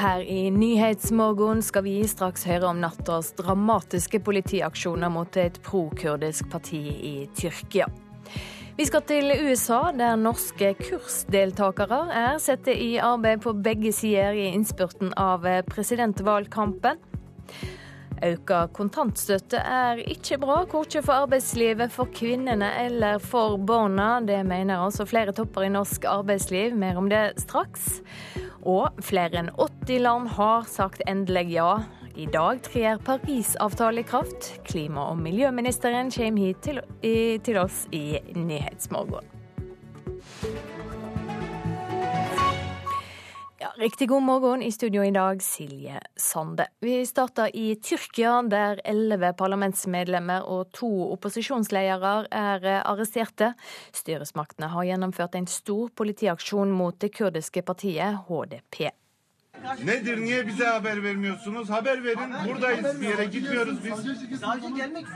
her i Nyhetsmorgen skal vi straks høre om nattas dramatiske politiaksjoner mot et pro-kurdisk parti i Tyrkia. Vi skal til USA, der norske kursdeltakere er satt i arbeid på begge sider i innspurten av presidentvalgkampen. Øka kontantstøtte er ikke bra, korkje for arbeidslivet, for kvinnene eller for barna. Det mener altså flere topper i norsk arbeidsliv. Mer om det straks. Og flere enn 80 land har sagt endelig ja. I dag trer Parisavtalen i kraft. Klima- og miljøministeren kommer hit til, til oss i Nyhetsmorgen. Ja, Riktig god morgen i studio i dag, Silje Sande. Vi starter i Tyrkia, der elleve parlamentsmedlemmer og to opposisjonsledere er arresterte. Styresmaktene har gjennomført en stor politiaksjon mot det kurdiske partiet HDP. Nedir? Niye bize haber vermiyorsunuz? Haber verin. Buradayız. Bir yere gitmiyoruz biz.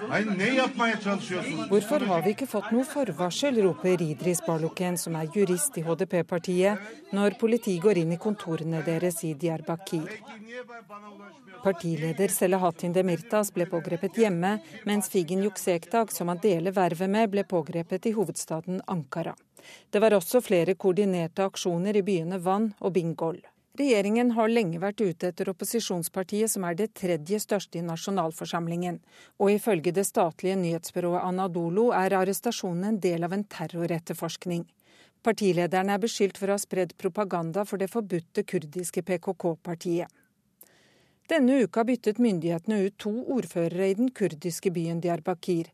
Hayır ne yapmaya çalışıyorsunuz? Hvorfor har vi ikke fått noe forvarsel, roper Idris Barluken, som er jurist i HDP-partiet, når politiet går inn i kontorene deres i Diyarbakir. Partileder Selahattin Demirtas ble pågrepet hjemme, mens Figen Yuksektak, som han deler vervet med, ble pågrepet i hovedstaden Ankara. Det var også flere koordinerte aksjoner i byene Van og Bingol. Regjeringen har lenge vært ute etter opposisjonspartiet, som er det tredje største i nasjonalforsamlingen. Og ifølge det statlige nyhetsbyrået Anadolo er arrestasjonen en del av en terroretterforskning. Partilederen er beskyldt for å ha spredd propaganda for det forbudte kurdiske PKK-partiet. Denne uka byttet myndighetene ut to ordførere i den kurdiske byen Diyarbakir.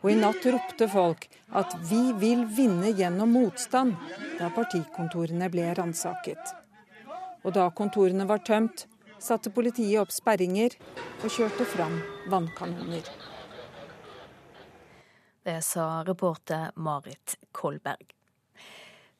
Og i natt ropte folk at 'vi vil vinne gjennom motstand' da partikontorene ble ransaket. Og da kontorene var tømt, satte politiet opp sperringer og kjørte fram vannkanoner. Det sa reporter Marit Kolberg.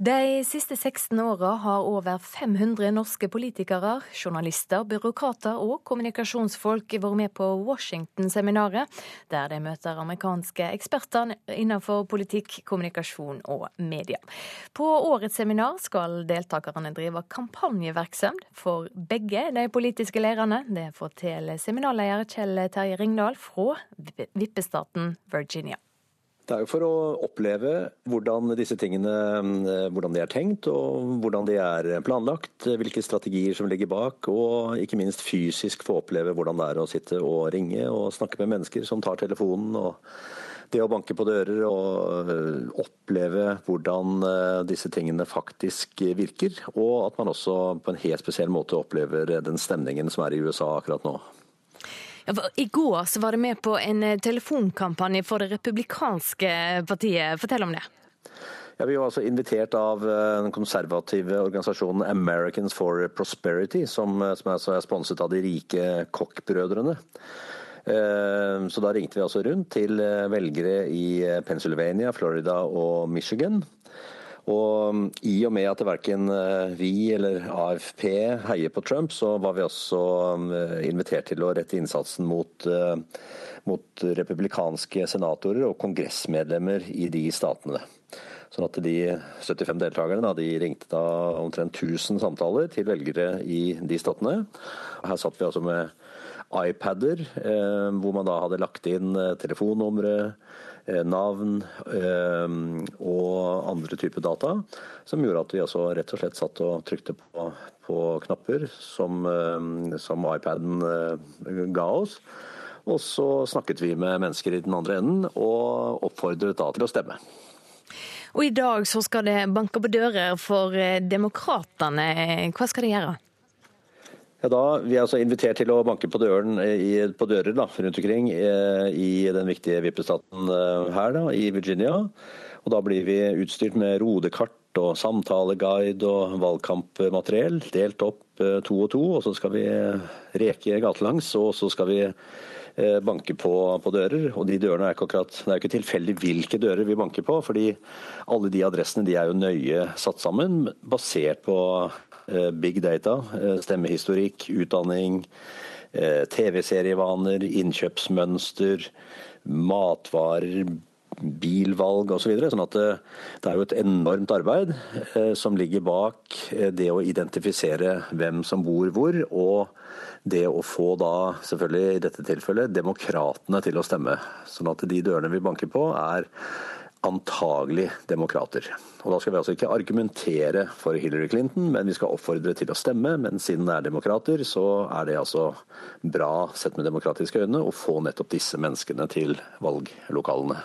De siste 16 åra har over 500 norske politikere, journalister, byråkrater og kommunikasjonsfolk vært med på Washington-seminaret, der de møter amerikanske eksperter innenfor politikk, kommunikasjon og media. På årets seminar skal deltakerne drive kampanjevirksomhet for begge de politiske leirene. Det forteller seminarleder Kjell Terje Ringdal fra vippestaten Virginia. Det er jo for å oppleve hvordan disse tingene eh, hvordan de er tenkt, og hvordan de er planlagt. Hvilke strategier som ligger bak, og ikke minst fysisk få oppleve hvordan det er å sitte og ringe og snakke med mennesker som tar telefonen. og det å banke på dører og eh, oppleve hvordan eh, disse tingene faktisk virker. Og at man også på en helt spesiell måte opplever den stemningen som er i USA akkurat nå. I går så var det med på en eh, telefonkampanje for det republikanske partiet. Fortell om det. Ja, vi var altså invitert av eh, den konservative organisasjonen Americans for Prosperity, som, eh, som er sponset av de rike Koch-brødrene. Så da ringte vi altså rundt til velgere i Pennsylvania, Florida og Michigan. Og um, i og med at verken uh, vi eller AFP heier på Trump, så var vi også um, invitert til å rette innsatsen mot, uh, mot republikanske senatorer og kongressmedlemmer i de statene. Sånn at De 75 deltakerne de ringte da omtrent 1000 samtaler til velgere i de statene. Her satt vi altså med iPader, eh, hvor man da hadde lagt inn telefonnumre, Eh, navn eh, og andre typer data, som gjorde at vi altså rett og slett satt og trykte på, på knapper som, eh, som iPaden ga oss. Og så snakket vi med mennesker i den andre enden og oppfordret da til å stemme. Og i dag så skal det banke på dører for demokratene. Hva skal de gjøre? Ja, da, Vi er altså invitert til å banke på, døren, eh, i, på dører da, rundt omkring eh, i den viktige vippestaten eh, her da, i Virginia. Og Da blir vi utstyrt med rodekart og samtaleguide og valgkampmateriell. Delt opp to og to, og så skal vi reke gatelangs. Og så skal vi banke på, på, dører. Og de dørene er ikke akkurat, Det er jo ikke tilfeldig hvilke dører vi banker på, fordi alle de adressene de er jo nøye satt sammen basert på big data, eh, stemmehistorikk, utdanning, eh, TV-serievaner, innkjøpsmønster, matvarer, bilvalg osv. Så videre. sånn at det, er jo et enormt arbeid eh, som ligger bak eh, det å identifisere hvem som bor hvor, og det å få da, selvfølgelig i dette tilfellet, demokratene til å stemme. Sånn at de dørene vi banker på, er antagelig demokrater. Og Da skal vi altså ikke argumentere for Hillary Clinton, men vi skal oppfordre til å stemme. Men siden det er demokrater, så er det altså bra sett med demokratiske øyne å få nettopp disse menneskene til valglokalene.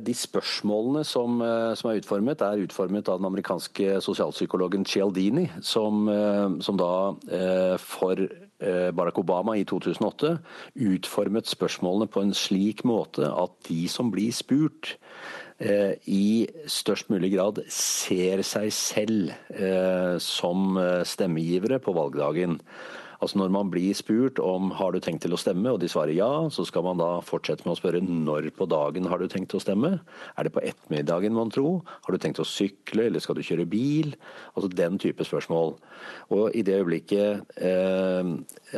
De spørsmålene som, eh, som, er utformet, er utformet av den amerikanske sosialpsykologen Cialdini, som, eh, som da eh, for Barack Obama i 2008 utformet spørsmålene på en slik måte at de som blir spurt, i størst mulig grad ser seg selv som stemmegivere på valgdagen. Altså Når man blir spurt om har du tenkt til å stemme, og de svarer ja, så skal man da fortsette med å spørre når på dagen har du tenkt å stemme? Er det på ettermiddagen, man tro? Har du tenkt å sykle, eller skal du kjøre bil? Altså den type spørsmål. Og i det øyeblikket eh,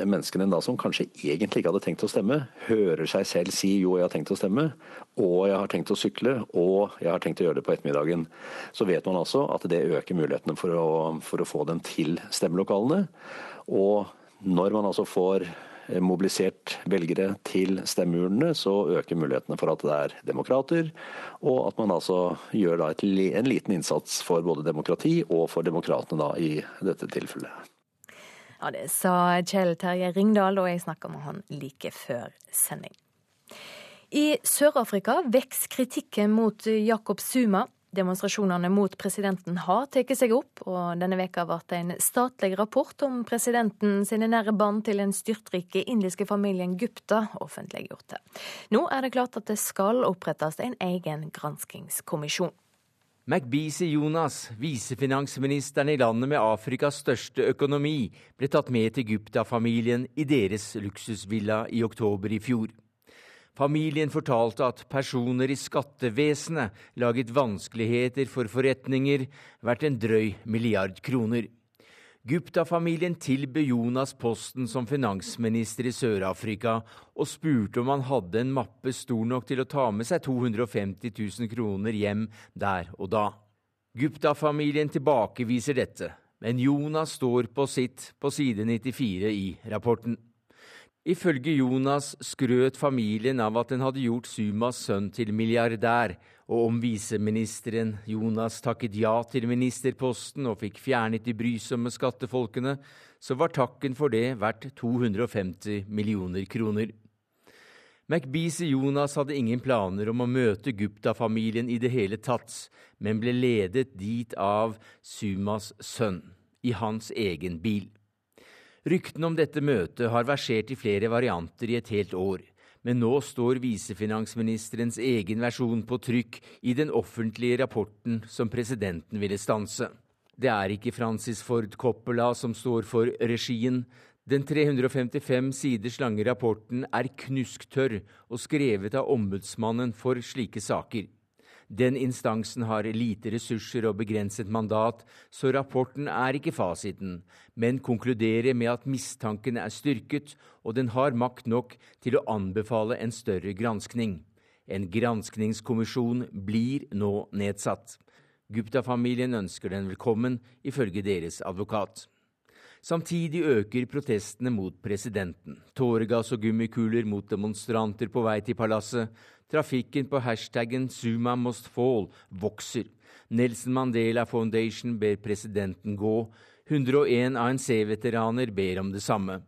menneskene da som kanskje egentlig ikke hadde tenkt å stemme, hører seg selv si jo, jeg har tenkt å stemme, og jeg har tenkt å sykle, og jeg har tenkt å gjøre det på ettermiddagen, så vet man altså at det øker mulighetene for å, for å få dem til stemmelokalene. Og når man altså får eh, mobilisert velgere til stemmeurnene, så øker mulighetene for at det er demokrater, og at man altså gjør et, en liten innsats for både demokrati og for demokratene da, i dette tilfellet. Ja, Det sa Kjell Terje Ringdal, og jeg snakka med han like før sending. I Sør-Afrika vokser kritikken mot Jacob Zuma. Demonstrasjonene mot presidenten har tatt seg opp, og denne veka ble en statlig rapport om presidenten sine nære bånd til den styrtrike indiske familien Gupta offentliggjort. Nå er det klart at det skal opprettes en egen granskingskommisjon. McBeasy Jonas, visefinansministeren i landet med Afrikas største økonomi, ble tatt med til Gupta-familien i deres luksusvilla i oktober i fjor. Familien fortalte at personer i skattevesenet laget vanskeligheter for forretninger verdt en drøy milliard kroner. Gupta-familien tilbød Jonas posten som finansminister i Sør-Afrika, og spurte om han hadde en mappe stor nok til å ta med seg 250 000 kroner hjem der og da. Gupta-familien tilbakeviser dette, men Jonas står på sitt på side 94 i rapporten. Ifølge Jonas skrøt familien av at den hadde gjort Sumas sønn til milliardær, og om viseministeren Jonas takket ja til ministerposten og fikk fjernet de brysomme skattefolkene, så var takken for det verdt 250 millioner kroner. McBeasy Jonas hadde ingen planer om å møte Gupta-familien i det hele tatt, men ble ledet dit av Sumas sønn, i hans egen bil. Ryktene om dette møtet har versert i flere varianter i et helt år, men nå står visefinansministerens egen versjon på trykk i den offentlige rapporten som presidenten ville stanse. Det er ikke Francis Ford Coppola som står for regien. Den 355 siders lange rapporten er knusktørr og skrevet av ombudsmannen for slike saker. Den instansen har lite ressurser og begrenset mandat, så rapporten er ikke fasiten, men konkluderer med at mistanken er styrket, og den har makt nok til å anbefale en større granskning. En granskningskommisjon blir nå nedsatt. Gupta-familien ønsker den velkommen, ifølge deres advokat. Samtidig øker protestene mot presidenten. Tåregass og gummikuler mot demonstranter på vei til palasset. Trafikken på hashtaggen Zuma must fall vokser. Nelson Mandela Foundation ber presidenten gå. 101 ANC-veteraner ber om det samme.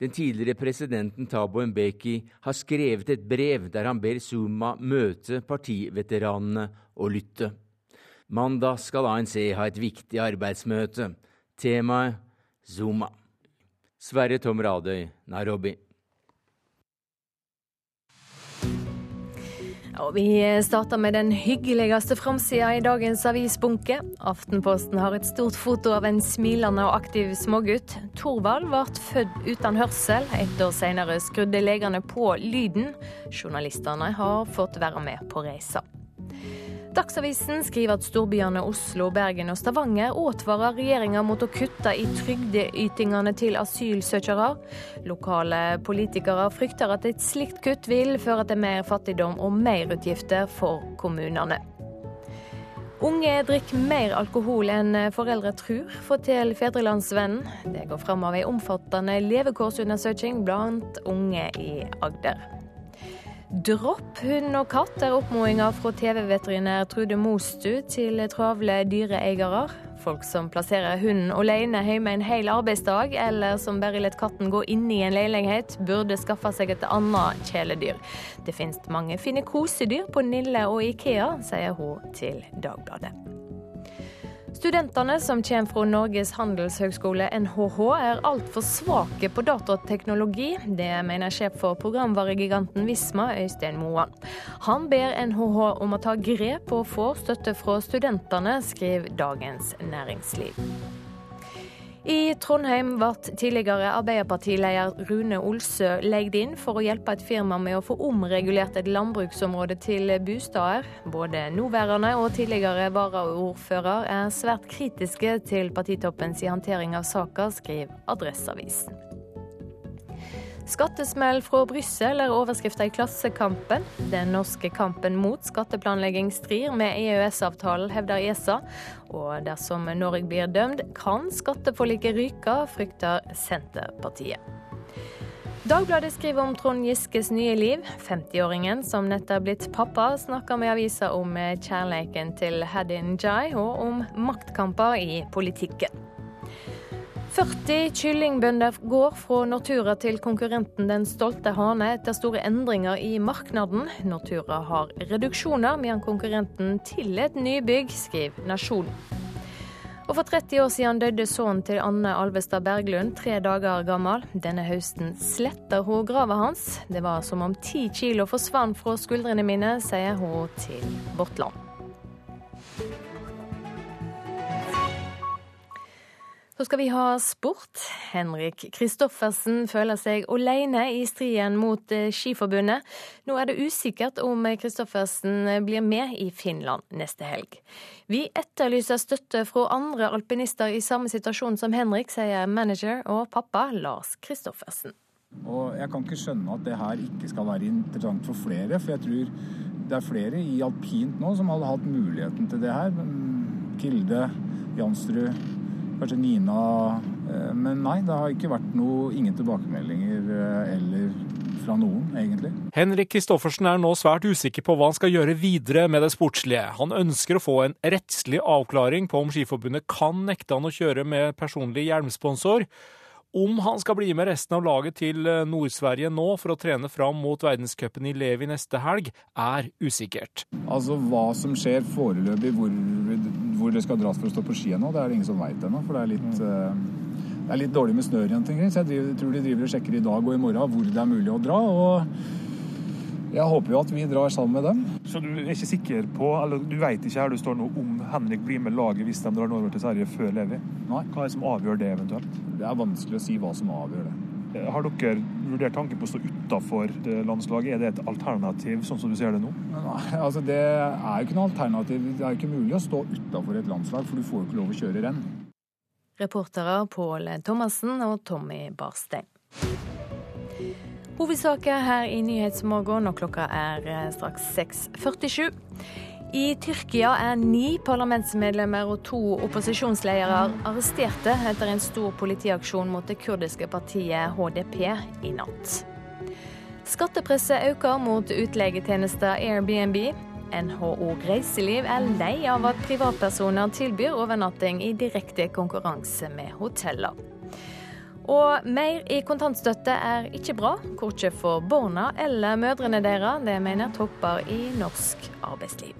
Den tidligere presidenten Tabo Mbeki har skrevet et brev der han ber Zuma møte partiveteranene og lytte. Mandag skal ANC ha et viktig arbeidsmøte. Temaet Zuma. Sverre Tom Radøy, Nairobi. Og vi starter med den hyggeligste framsida i dagens avisbunke. Aftenposten har et stort foto av en smilende og aktiv smågutt. Thorvald ble født uten hørsel. Et år senere skrudde legene på lyden. Journalistene har fått være med på reisa. Dagsavisen skriver at storbyene Oslo, Bergen og Stavanger advarer regjeringa mot å kutte i trygdeytingene til asylsøkere. Lokale politikere frykter at et slikt kutt vil føre til mer fattigdom og merutgifter for kommunene. Unge drikker mer alkohol enn foreldre tror, forteller Fedrelandsvennen. Det går fram av ei omfattende levekårsundersøking blant unge i Agder. Dropp hund og katt er oppfordringa fra TV-veterinær Trude Mostu til travle dyreeiere. Folk som plasserer hunden alene hjemme en hel arbeidsdag, eller som bare lar katten gå inn i en leilighet, burde skaffe seg et annet kjæledyr. Det finnes mange fine kosedyr på Nille og Ikea, sier hun til Dagbladet. Studentene som kommer fra Norges handelshøgskole, NHH, er altfor svake på datateknologi. Det mener sjef for programvaregiganten Visma, Øystein Moan. Han ber NHH om å ta grep og få støtte fra studentene, skriver Dagens Næringsliv. I Trondheim ble tidligere Arbeiderpartileder Rune Olsø leid inn for å hjelpe et firma med å få omregulert et landbruksområde til bostader. Både nåværende og tidligere varaordfører er svært kritiske til partitoppens håndtering av saka, skriver Adresseavisen. Skattesmell fra Brussel er overskrifta i Klassekampen. Den norske kampen mot skatteplanlegging strir med EØS-avtalen, hevder ESA. Og dersom Norge blir dømt, kan skatteforliket ryke, frykter Senterpartiet. Dagbladet skriver om Trond Giskes nye liv. 50-åringen som nett er blitt pappa, snakker med avisa om kjærleiken til Hadin Jai og om maktkamper i politikken. 40 kyllingbønder går fra Nortura til konkurrenten Den stolte hane etter store endringer i markedet. Nortura har reduksjoner, mens konkurrenten tillater nybygg, skriver Nasjonen. Og For 30 år siden døde sønnen til Anne Alvestad Berglund, tre dager gammel. Denne høsten sletter hun grava hans. Det var som om ti kilo forsvant fra skuldrene mine, sier hun til Vårt Land. Så skal vi ha sport. Henrik Kristoffersen føler seg alene i striden mot eh, Skiforbundet. Nå er det usikkert om Kristoffersen blir med i Finland neste helg. Vi etterlyser støtte fra andre alpinister i samme situasjon som Henrik, sier manager og pappa Lars Kristoffersen. Og Jeg kan ikke skjønne at det her ikke skal være interessant for flere. For jeg tror det er flere i alpint nå som hadde hatt muligheten til det her. Kilde, Jansrud, kanskje Nina eh, Men nei, det har ikke vært noe, ingen tilbakemeldinger eh, eller fra noen, egentlig. Henrik Kristoffersen er nå svært usikker på hva han skal gjøre videre med det sportslige. Han ønsker å få en rettslig avklaring på om Skiforbundet kan nekte han å kjøre med personlig hjelmsponsor. Om han skal bli med resten av laget til eh, Nord-Sverige nå for å trene fram mot verdenscupen i Levi neste helg, er usikkert. Altså Hva som skjer foreløpig, hvor, hvor, det skal dras for å stå på ski nå, det er det ingen som veit ennå. For det er, litt, uh, det er litt dårlig med snø rundt omkring. Så jeg tror de driver og sjekker i dag og i morgen hvor det er mulig å dra. og jeg håper jo at vi drar sammen med dem. Så du er ikke sikker på, eller du vet ikke her du står nå, om Henrik blir med laget hvis de drar nordover til Sverige før Levi? Nei. Hva er det som avgjør det eventuelt? Det er vanskelig å si hva som avgjør det. Eh, har dere vurdert tanken på å stå utafor landslaget? Er det et alternativ, sånn som du ser det nå? Nei, altså Det er jo ikke noe alternativ. Det er jo ikke mulig å stå utafor et landslag, for du får jo ikke lov å kjøre renn. Reportere Pål Thomassen og Tommy Barstein. Hovedsaker her i Nyhetsmorgen, og klokka er eh, straks 6.47. I Tyrkia er ni parlamentsmedlemmer og to opposisjonsledere arresterte etter en stor politiaksjon mot det kurdiske partiet HDP i natt. Skattepresset øker mot utleietjenester Airbnb. NHO Reiseliv er lei av at privatpersoner tilbyr overnatting i direkte konkurranse med hoteller. Og mer i kontantstøtte er ikke bra, korkje for barna eller mødrene deres. Det mener topper i norsk arbeidsliv.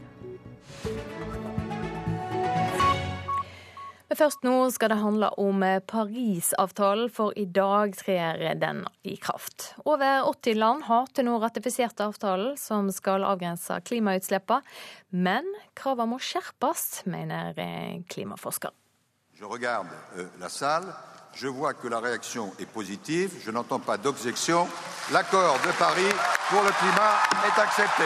Men først nå skal det handle om Parisavtalen, for i dag trer den i kraft. Over 80 land har til nå ratifisert avtalen som skal avgrense klimautslippene. Men kravene må skjerpes, mener klimaforsker. Jeg ser, salle. Je vois que la réaction est positive. Je n'entends pas d'objection. L'accord de Paris pour le climat est accepté.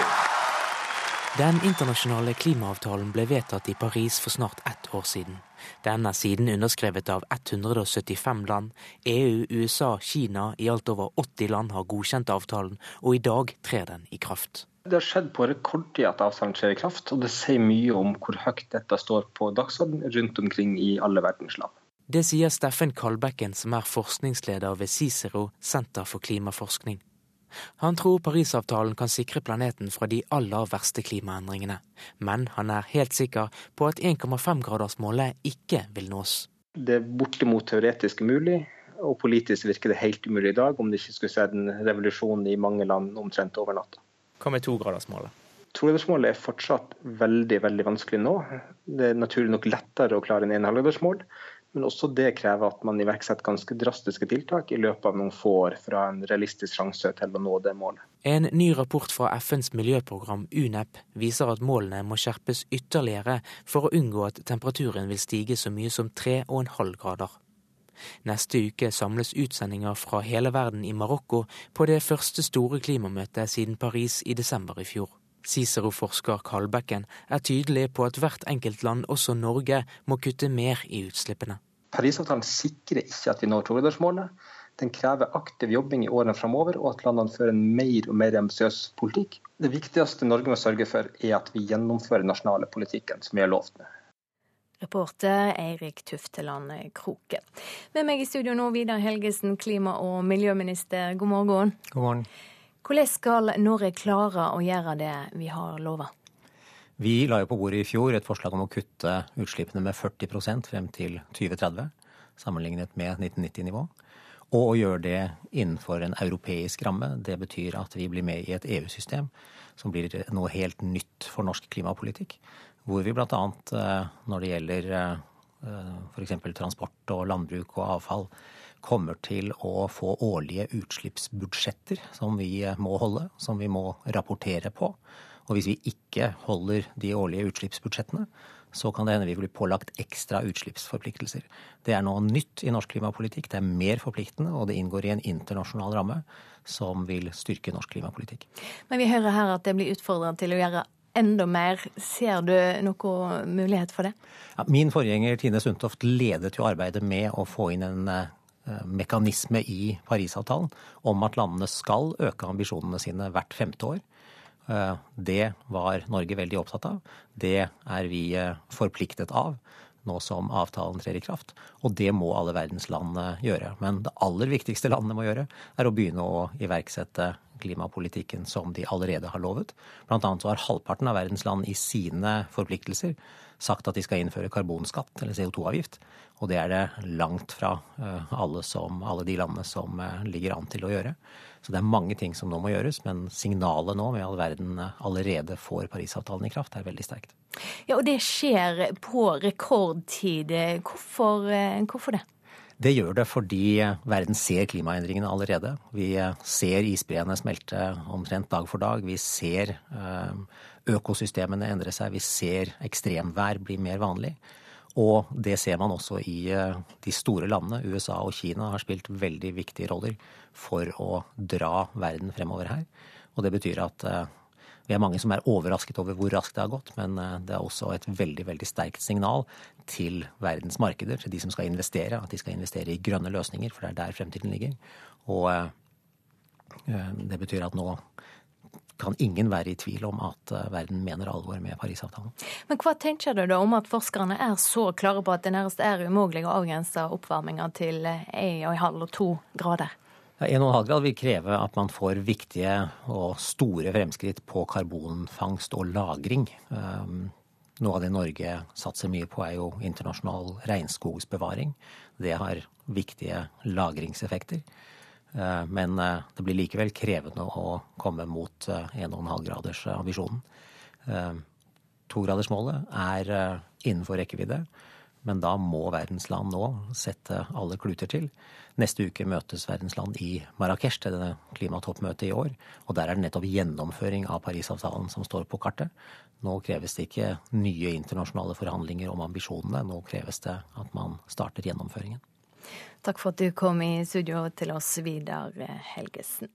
Den internasjonale klimaavtalen ble vedtatt i Paris for snart ett år siden. Den er siden underskrevet av 175 land. EU, USA, Kina, i alt over 80 land har godkjent avtalen, og i dag trer den i kraft. Det har skjedd på rekordtid at avtalen trer i kraft, og det sier mye om hvor høyt dette står på dagsordenen rundt omkring i alle verdens land. Det sier Steffen Kalbekken, som er forskningsleder ved Cicero, Senter for klimaforskning. Han tror Parisavtalen kan sikre planeten fra de aller verste klimaendringene, men han er helt sikker på at 1,5-gradersmålet ikke vil nås. Det er bortimot teoretisk mulig, og politisk virker det helt umulig i dag, om det ikke skulle skjedd en revolusjon i mange land omtrent over natta. Hva med togradersmålet? Togradersmålet er fortsatt veldig veldig vanskelig nå. Det er naturlig nok lettere å klare en 1,5-gradersmål, men også det krever at man iverksetter ganske drastiske tiltak i løpet av noen få år fra en realistisk sjanse til å nå det målet. En ny rapport fra FNs miljøprogram UNEP viser at målene må skjerpes ytterligere for å unngå at temperaturen vil stige så mye som 3,5 grader. Neste uke samles utsendinger fra hele verden i Marokko på det første store klimamøtet siden Paris i desember i fjor. Cicero-forsker Kalbekken er tydelig på at hvert enkelt land, også Norge, må kutte mer i utslippene. Parisavtalen sikrer ikke at vi når togradersmålet. Den krever aktiv jobbing i årene framover, og at landene fører en mer og mer ambisiøs politikk. Det viktigste Norge må sørge for, er at vi gjennomfører nasjonale politikken som vi har lovt med. Reporter Eirik Tufteland Kroke. Med meg i studio nå, Vidar Helgesen, klima- og miljøminister. God morgen. God morgen. Hvordan skal Norge klare å gjøre det vi har lova? Vi la jo på bordet i fjor et forslag om å kutte utslippene med 40% frem til 2030, sammenlignet med 1990-nivå. Og å gjøre det innenfor en europeisk ramme. Det betyr at vi blir med i et EU-system som blir noe helt nytt for norsk klimapolitikk. Hvor vi bl.a. Eh, når det gjelder eh, f.eks. transport og landbruk og avfall, kommer til å få årlige utslippsbudsjetter som vi må holde, som vi må rapportere på. Og hvis vi ikke holder de årlige utslippsbudsjettene, så kan det hende vi blir pålagt ekstra utslippsforpliktelser. Det er noe nytt i norsk klimapolitikk. Det er mer forpliktende, og det inngår i en internasjonal ramme som vil styrke norsk klimapolitikk. Men vi hører her at det blir utfordret til å gjøre enda mer. Ser du noe mulighet for det? Ja, min forgjenger Tine Sundtoft ledet jo arbeidet med å få inn en Eh, mekanisme i Parisavtalen om at landene skal øke ambisjonene sine hvert femte år. Eh, det var Norge veldig opptatt av. Det er vi eh, forpliktet av nå som avtalen trer i kraft. Og det må alle verdens land gjøre. Men det aller viktigste landene må gjøre, er å begynne å iverksette klimapolitikken som de allerede har lovet. Blant annet så har halvparten av verdens land i sine forpliktelser sagt at de skal innføre karbonskatt, eller CO2-avgift. Og det er det langt fra eh, alle, som, alle de landene som eh, ligger an til å gjøre. Så det er mange ting som nå må gjøres, men signalet nå med all verden eh, allerede får Parisavtalen i kraft, er veldig sterkt. Ja, Og det skjer på rekordtid. Hvorfor, hvorfor det? Det gjør det fordi verden ser klimaendringene allerede. Vi ser isbreene smelte omtrent dag for dag. Vi ser økosystemene endre seg. Vi ser ekstremvær bli mer vanlig. Og det ser man også i eh, de store landene. USA og Kina har spilt veldig viktige roller for å dra verden fremover her. Og det betyr at eh, vi er mange som er overrasket over hvor raskt det har gått, men eh, det er også et veldig veldig sterkt signal til verdens markeder, til de som skal investere, at de skal investere i grønne løsninger, for det er der fremtiden ligger. Og det betyr at nå kan ingen være i tvil om at eh, verden mener alvor med Parisavtalen. Men hva tenker du da om at forskerne er så klare på at det nærmest er umulig å avgrense oppvarminga til 1,5 og 2 grader? 1,5 grad vil kreve at man får viktige og store fremskritt på karbonfangst og -lagring. Um, noe av det Norge satser mye på, er jo internasjonal regnskogsbevaring. Det har viktige lagringseffekter. Eh, men eh, det blir likevel krevende å komme mot 1,5-gradersambisjonen. Eh, Togradersmålet er innenfor rekkevidde, men da må verdens land nå sette alle kluter til. Neste uke møtes verdens land i Marrakech til denne klimatoppmøtet i år. Og der er det nettopp gjennomføring av Parisavtalen som står på kartet. Nå kreves det ikke nye internasjonale forhandlinger om ambisjonene, nå kreves det at man starter gjennomføringen. Takk for at du kom i studio til oss, Vidar Helgesen.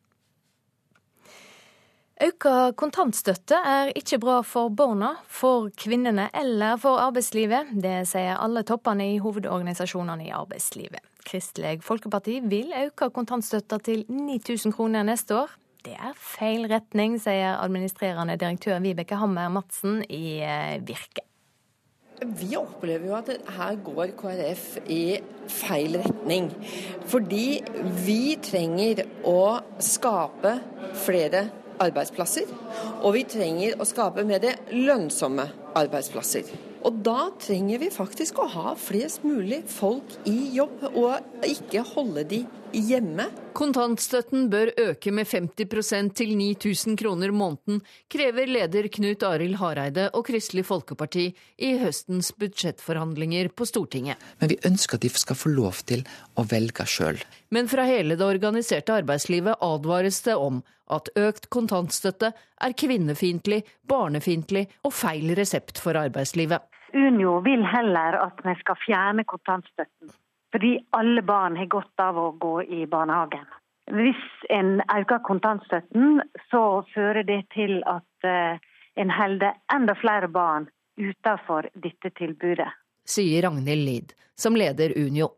Øka kontantstøtte er ikke bra for barna, for kvinnene eller for arbeidslivet. Det sier alle toppene i hovedorganisasjonene i arbeidslivet. Kristelig Folkeparti vil øke kontantstøtta til 9000 kroner neste år. Det er feil retning, sier administrerende direktør Vibeke Hammer Madsen i Virke. Vi opplever jo at her går KrF i feil retning. Fordi vi trenger å skape flere arbeidsplasser. Og vi trenger å skape mer lønnsomme arbeidsplasser. Og da trenger vi faktisk å ha flest mulig folk i jobb, og ikke holde de hjemme. Kontantstøtten bør øke med 50% til 9000 kroner måneden, krever leder Knut Arild Hareide og Kristelig Folkeparti i høstens budsjettforhandlinger på Stortinget. Men vi ønsker at de skal få lov til å velge sjøl. Men fra hele det organiserte arbeidslivet advares det om at økt kontantstøtte er kvinnefiendtlig, barnefiendtlig og feil resept for arbeidslivet. Unio vil heller at vi skal fjerne kontantstøtten. Fordi alle barn har godt av å gå i barnehagen. Hvis en øker kontantstøtten, så fører det til at eh, en holder enda flere barn utenfor dette tilbudet. Sier Ragnhild Lid, som leder Unio.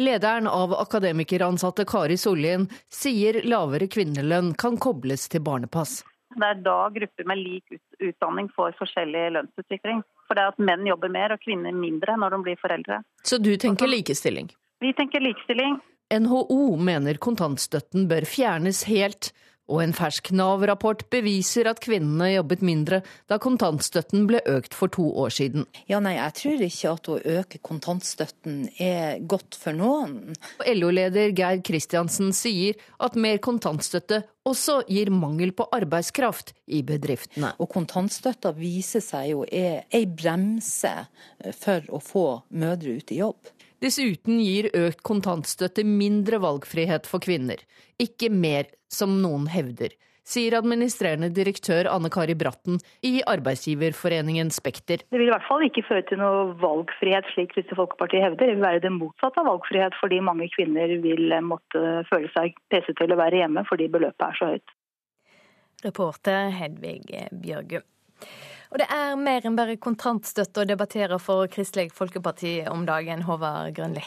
Lederen av akademikeransatte Kari Sollien sier lavere kvinnelønn kan kobles til barnepass. Det er da grupper med lik utdanning får forskjellig lønnsutvikling. For er at menn jobber mer og kvinner mindre når de blir foreldre. Så du tenker likestilling? Vi tenker likestilling. NHO mener kontantstøtten bør fjernes helt, og en fersk Nav-rapport beviser at kvinnene jobbet mindre da kontantstøtten ble økt for to år siden. Ja, nei, Jeg tror ikke at å øke kontantstøtten er godt for noen. LO-leder Geir Kristiansen sier at mer kontantstøtte også gir mangel på arbeidskraft i bedriftene. Og kontantstøtta viser seg jo er ei bremse for å få mødre ut i jobb. Dessuten gir økt kontantstøtte mindre valgfrihet for kvinner, ikke mer, som noen hevder, sier administrerende direktør Anne Kari Bratten i arbeidsgiverforeningen Spekter. Det vil i hvert fall ikke føre til noe valgfrihet, slik Kristelig Folkeparti hevder. Det vil være det motsatte av valgfrihet, fordi mange kvinner vil måtte føle seg presset til å være hjemme fordi beløpet er så høyt. Reporter Hedvig Bjørgum. Og det er mer enn bare kontantstøtte å debattere for Kristelig Folkeparti om dagen, Håvard Grønli.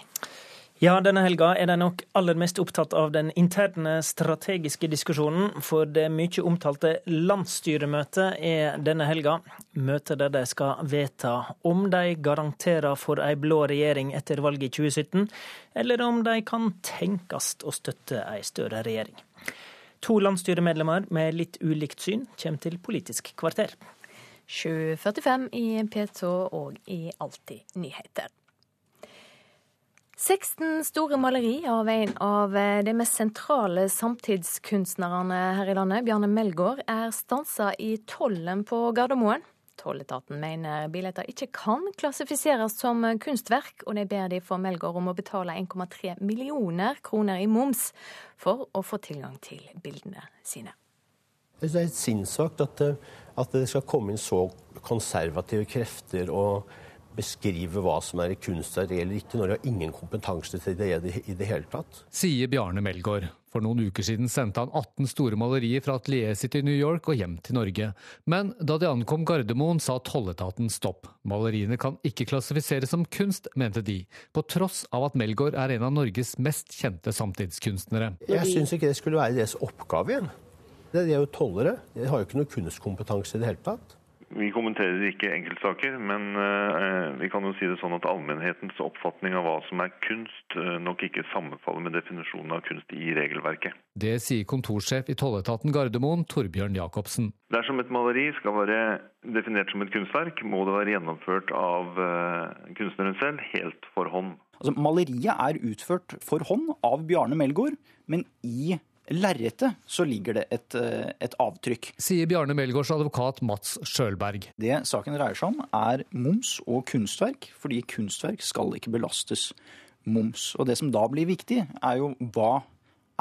Ja, denne helga er de nok aller mest opptatt av den interne strategiske diskusjonen. For det mye omtalte landsstyremøtet er denne helga. Møtet der de skal vedta om de garanterer for ei blå regjering etter valget i 2017, eller om de kan tenkes å støtte ei større regjering. To landsstyremedlemmer med litt ulikt syn kommer til Politisk kvarter. 7.45 i P2 og i Alltid nyheter. 16 store maleri av en av de mest sentrale samtidskunstnerne her i landet, Bjarne Melgaard, er stansa i tollen på Gardermoen. Tolletaten mener billetter ikke kan klassifiseres som kunstverk, og de ber de for Melgaard om å betale 1,3 millioner kroner i moms for å få tilgang til bildene sine. Det er helt sinnssvakt at, at, det skal komme inn så konservative krefter og beskrive hva som er kunstverk eller ikke, når de har ingen kompetanse til det i det hele tatt. Sier Bjarne Melgaard. For noen uker siden sendte han 18 store malerier fra atelieret sitt i New York og hjem til Norge. Men da de ankom Gardermoen, sa tolletaten stopp. Maleriene kan ikke klassifiseres som kunst, mente de, på tross av at Melgaard er en av Norges mest kjente samtidskunstnere. Jeg syns ikke det skulle være deres oppgave igjen. De er jo tollere. De har jo ikke noe kunstkompetanse i det hele tatt. Vi kommenterer ikke enkeltsaker, men uh, vi kan jo si det sånn at allmennhetens oppfatning av hva som er kunst, uh, nok ikke sammenfaller med definisjonen av kunst i regelverket. Det sier kontorsjef i tolletaten Gardermoen, Torbjørn Jacobsen. Dersom et maleri skal være definert som et kunstverk, må det være gjennomført av uh, kunstneren selv, helt for hånd. Altså, maleriet er utført for hånd av Bjarne Melgaard, men i lerretet så ligger det et, et, avtrykk. Sier Bjarne Melgaards advokat Mats Sjølberg. Det saken dreier seg om er moms og kunstverk, fordi kunstverk skal ikke belastes moms. Og det som da blir viktig, er jo hva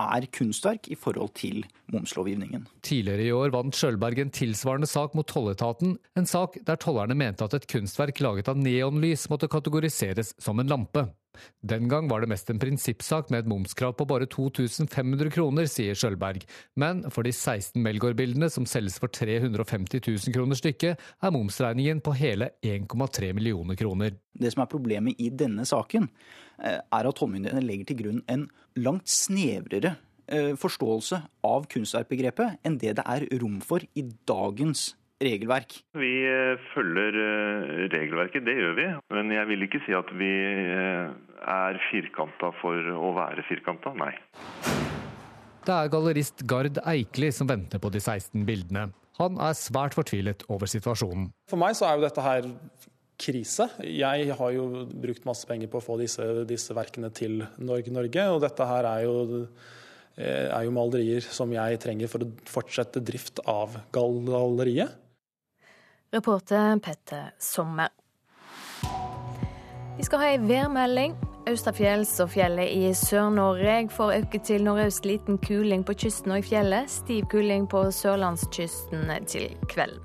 er kunstverk i forhold til momslovgivningen. Tidligere i år vant Sjølberg en tilsvarende sak mot tolletaten, en sak der tollerne mente at et kunstverk laget av neonlys måtte kategoriseres som en lampe. Den gang var det mest en prinsippsak med et momskrav på bare 2500 kroner, sier Sjølberg, Men for de 16 Melgaard-bildene som selges for 350 000 kroner stykket, er momsregningen på hele 1,3 millioner kroner. Det som er problemet i denne saken, eh, er at tollmyndighetene legger til grunn en langt snevrere eh, forståelse av kunstverkbegrepet enn det det er rom for i dagens regelverk? Vi eh, følger eh, regelverket, det gjør vi. Men jeg vil ikke si at vi eh, er firkanta for å være firkanta, nei. Det er gallerist Gard Eikli som venter på de 16 bildene. Han er svært fortvilet over situasjonen. For meg så er jo dette her krise. Jeg har jo brukt masse penger på å få disse, disse verkene til Norge, Norge, og dette her er jo er jo malerier som jeg trenger for å fortsette drift av galleriet. Reporter Petter Sommer. Vi skal ha ei værmelding. Austafjells og fjellet i Sør-Norge får øke til nordøst liten kuling på kysten og i fjellet. Stiv kuling på sørlandskysten til kveld.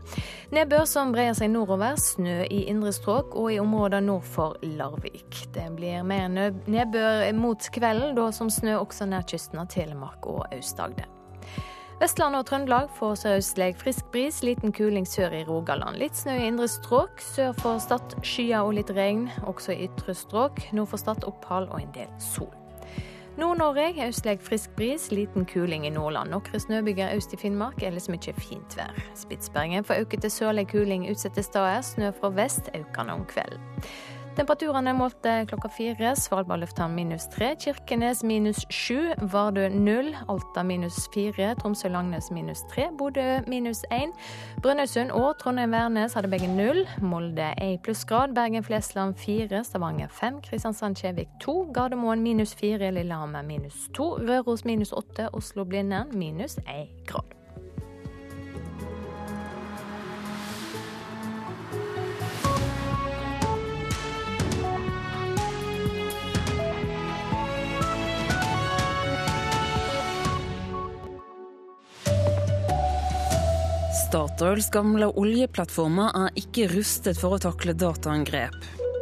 Nedbør som brer seg nordover, snø i indre strøk og i områder nord for Larvik. Det blir mer nedbør mot kvelden, da som snø også nær kysten av Telemark og Aust-Agder. Vestlandet og Trøndelag får sørøstlig frisk bris, liten kuling sør i Rogaland. Litt snø i indre strøk. Sør for Stad skyer og litt regn, også i ytre strøk. Nord for Stad opphold og en del sol. Nord-Norge østlig frisk bris, liten kuling i Nordland. Noen snøbyger øst i Finnmark, ellers mye fint vær. Spitsbergen får økete sørlig kuling utsatte steder. Snø fra vest økende om kvelden. Temperaturene målte klokka fire. Svalbard lufthavn minus tre. Kirkenes minus sju. Vardø null. Alta minus fire. Tromsø-Langnes minus tre. Bodø minus én. Brønnøysund og Trondheim-Værnes hadde begge null. Molde én plussgrad. Bergen-Flesland fire. Stavanger fem. Kristiansand-Kjevik to. Gardermoen minus fire. Lillehammer minus to. Røros minus åtte. Oslo-Blindern minus én grad. Statoils gamle oljeplattformer er ikke rustet for å takle dataangrep.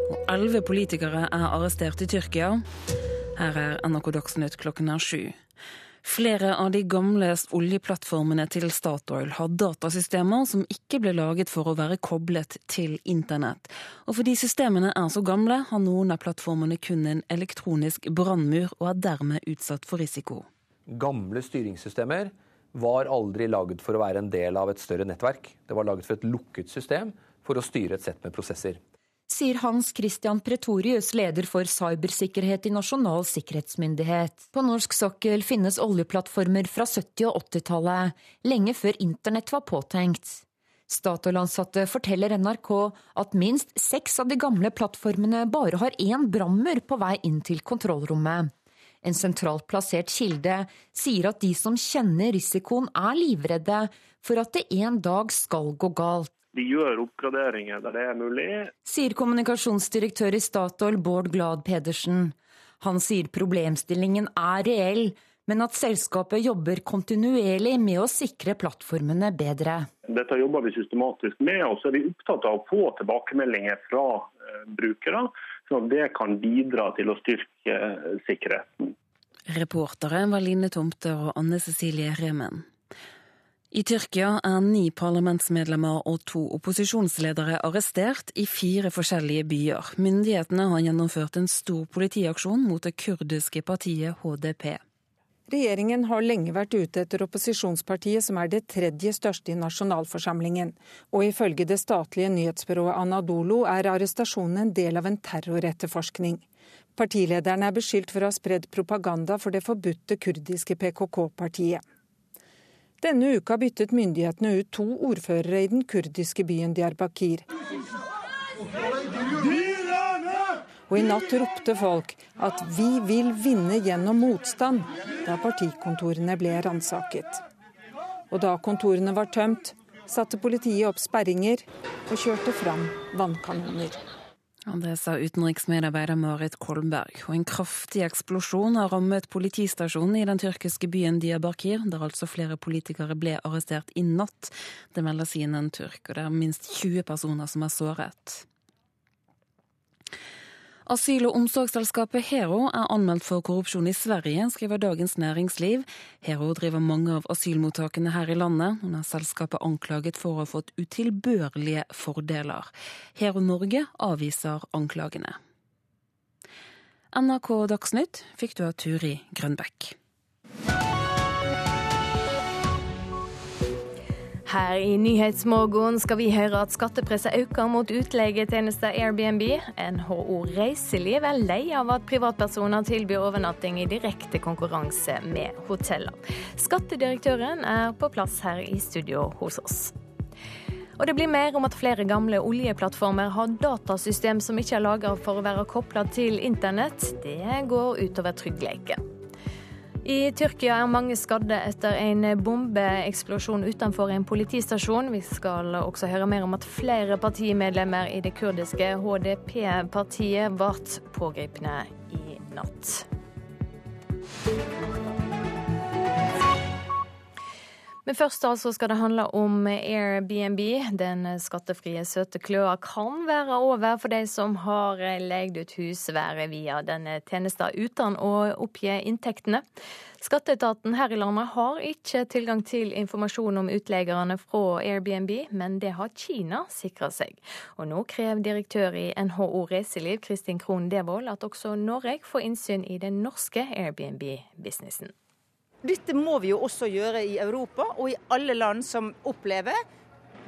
Og elleve politikere er arrestert i Tyrkia. Her er NRK Dagsnytt klokken er sju. Flere av de gamle oljeplattformene til Statoil har datasystemer som ikke ble laget for å være koblet til internett. Og fordi systemene er så gamle, har noen av plattformene kun en elektronisk brannmur og er dermed utsatt for risiko. Gamle styringssystemer var aldri laget for å være en del av et større nettverk. Det var laget for et lukket system for å styre et sett med prosesser. Sier Hans Christian Pretorius, leder for cybersikkerhet i Nasjonal sikkerhetsmyndighet. På norsk sokkel finnes oljeplattformer fra 70- og 80-tallet, lenge før internett var påtenkt. Statoil-ansatte forteller NRK at minst seks av de gamle plattformene bare har én brannmur på vei inn til kontrollrommet. En sentralt plassert kilde sier at de som kjenner risikoen er livredde for at det en dag skal gå galt. Vi gjør oppgraderinger der det er mulig. Sier kommunikasjonsdirektør i Statoil Bård Glad Pedersen. Han sier problemstillingen er reell, men at selskapet jobber kontinuerlig med å sikre plattformene bedre. Dette jobber vi systematisk med, og så er vi opptatt av å få tilbakemeldinger fra eh, brukere at det kan bidra til å styrke eh, sikkerheten. Reportere var Line Tomter og Anne Cecilie Remen. I Tyrkia er ni parlamentsmedlemmer og to opposisjonsledere arrestert i fire forskjellige byer. Myndighetene har gjennomført en stor politiaksjon mot det kurdiske partiet HDP. Regjeringen har lenge vært ute etter opposisjonspartiet, som er det tredje største i nasjonalforsamlingen. Og ifølge det statlige nyhetsbyrået Anadolo er arrestasjonen en del av en terroretterforskning. Partilederen er beskyldt for å ha spredd propaganda for det forbudte kurdiske PKK-partiet. Denne uka byttet myndighetene ut to ordførere i den kurdiske byen Diyarbakir. Og i natt ropte folk at 'vi vil vinne gjennom motstand', da partikontorene ble ransaket. Og da kontorene var tømt, satte politiet opp sperringer og kjørte fram vannkanoner. Det sa utenriksmedarbeider Marit Kolmberg. Og en kraftig eksplosjon har rammet politistasjonen i den tyrkiske byen Diyarbakir, der altså flere politikere ble arrestert i natt. Det melder CNN Turk, og det er minst 20 personer som er såret. Asyl- og omsorgsselskapet Hero er anmeldt for korrupsjon i Sverige, skriver Dagens Næringsliv. Hero driver mange av asylmottakene her i landet. Hun er selskapet anklaget for å ha fått utilbørlige fordeler. Hero Norge avviser anklagene. NRK Dagsnytt fikk du av Turi Grønbekk. Her i Nyhetsmorgen skal vi høre at skattepresset øker mot utleietjenester Airbnb. NHO Reiseliv er lei av at privatpersoner tilbyr overnatting i direkte konkurranse med hoteller. Skattedirektøren er på plass her i studio hos oss. Og det blir mer om at flere gamle oljeplattformer har datasystem som ikke er laga for å være kobla til internett. Det går utover tryggheten. I Tyrkia er mange skadde etter en bombeeksplosjon utenfor en politistasjon. Vi skal også høre mer om at flere partimedlemmer i det kurdiske HDP-partiet ble pågrepne i natt. Men først altså skal det handle om Airbnb. Den skattefrie søte kløa kan være over for de som har leid ut husværet via denne tjenesten uten å oppgi inntektene. Skatteetaten her i landet har ikke tilgang til informasjon om utleierne fra Airbnb, men det har Kina sikra seg. Og nå krever direktør i NHO Reiseliv Kristin Krohn Devold at også Norge får innsyn i den norske Airbnb-businessen. Dette må vi jo også gjøre i Europa og i alle land som opplever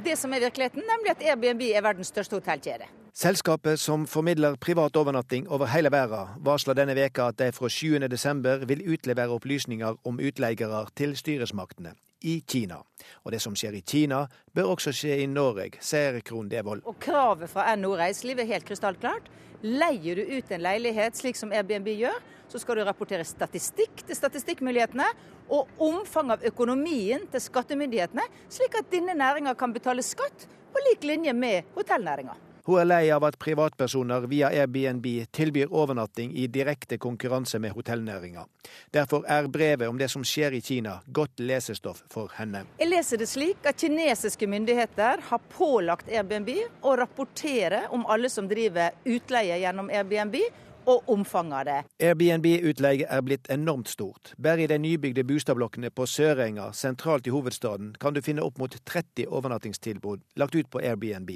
det som er virkeligheten, nemlig at Airbnb er verdens største hotellkjede. Selskapet som formidler privat overnatting over hele verden, varsler denne veka at de fra 7.12 vil utlevere opplysninger om utleiere til styresmaktene i Kina. Og det som skjer i Kina, bør også skje i Norge, sier Krohn Devold. Og Kravet fra NHO Reiseliv er helt krystallklart. Leier du ut en leilighet slik som Airbnb gjør, så skal du rapportere statistikk til statistikkmyndighetene og omfang av økonomien til skattemyndighetene, slik at denne næringa kan betale skatt på lik linje med hotellnæringa. Hun er lei av at privatpersoner via Airbnb tilbyr overnatting i direkte konkurranse med hotellnæringa. Derfor er brevet om det som skjer i Kina, godt lesestoff for henne. Jeg leser det slik at kinesiske myndigheter har pålagt Airbnb å rapportere om alle som driver utleie gjennom Airbnb, og omfanget av det. Airbnb-utleie er blitt enormt stort. Bare i de nybygde boligblokkene på Sørenga, sentralt i hovedstaden, kan du finne opp mot 30 overnattingstilbud lagt ut på Airbnb.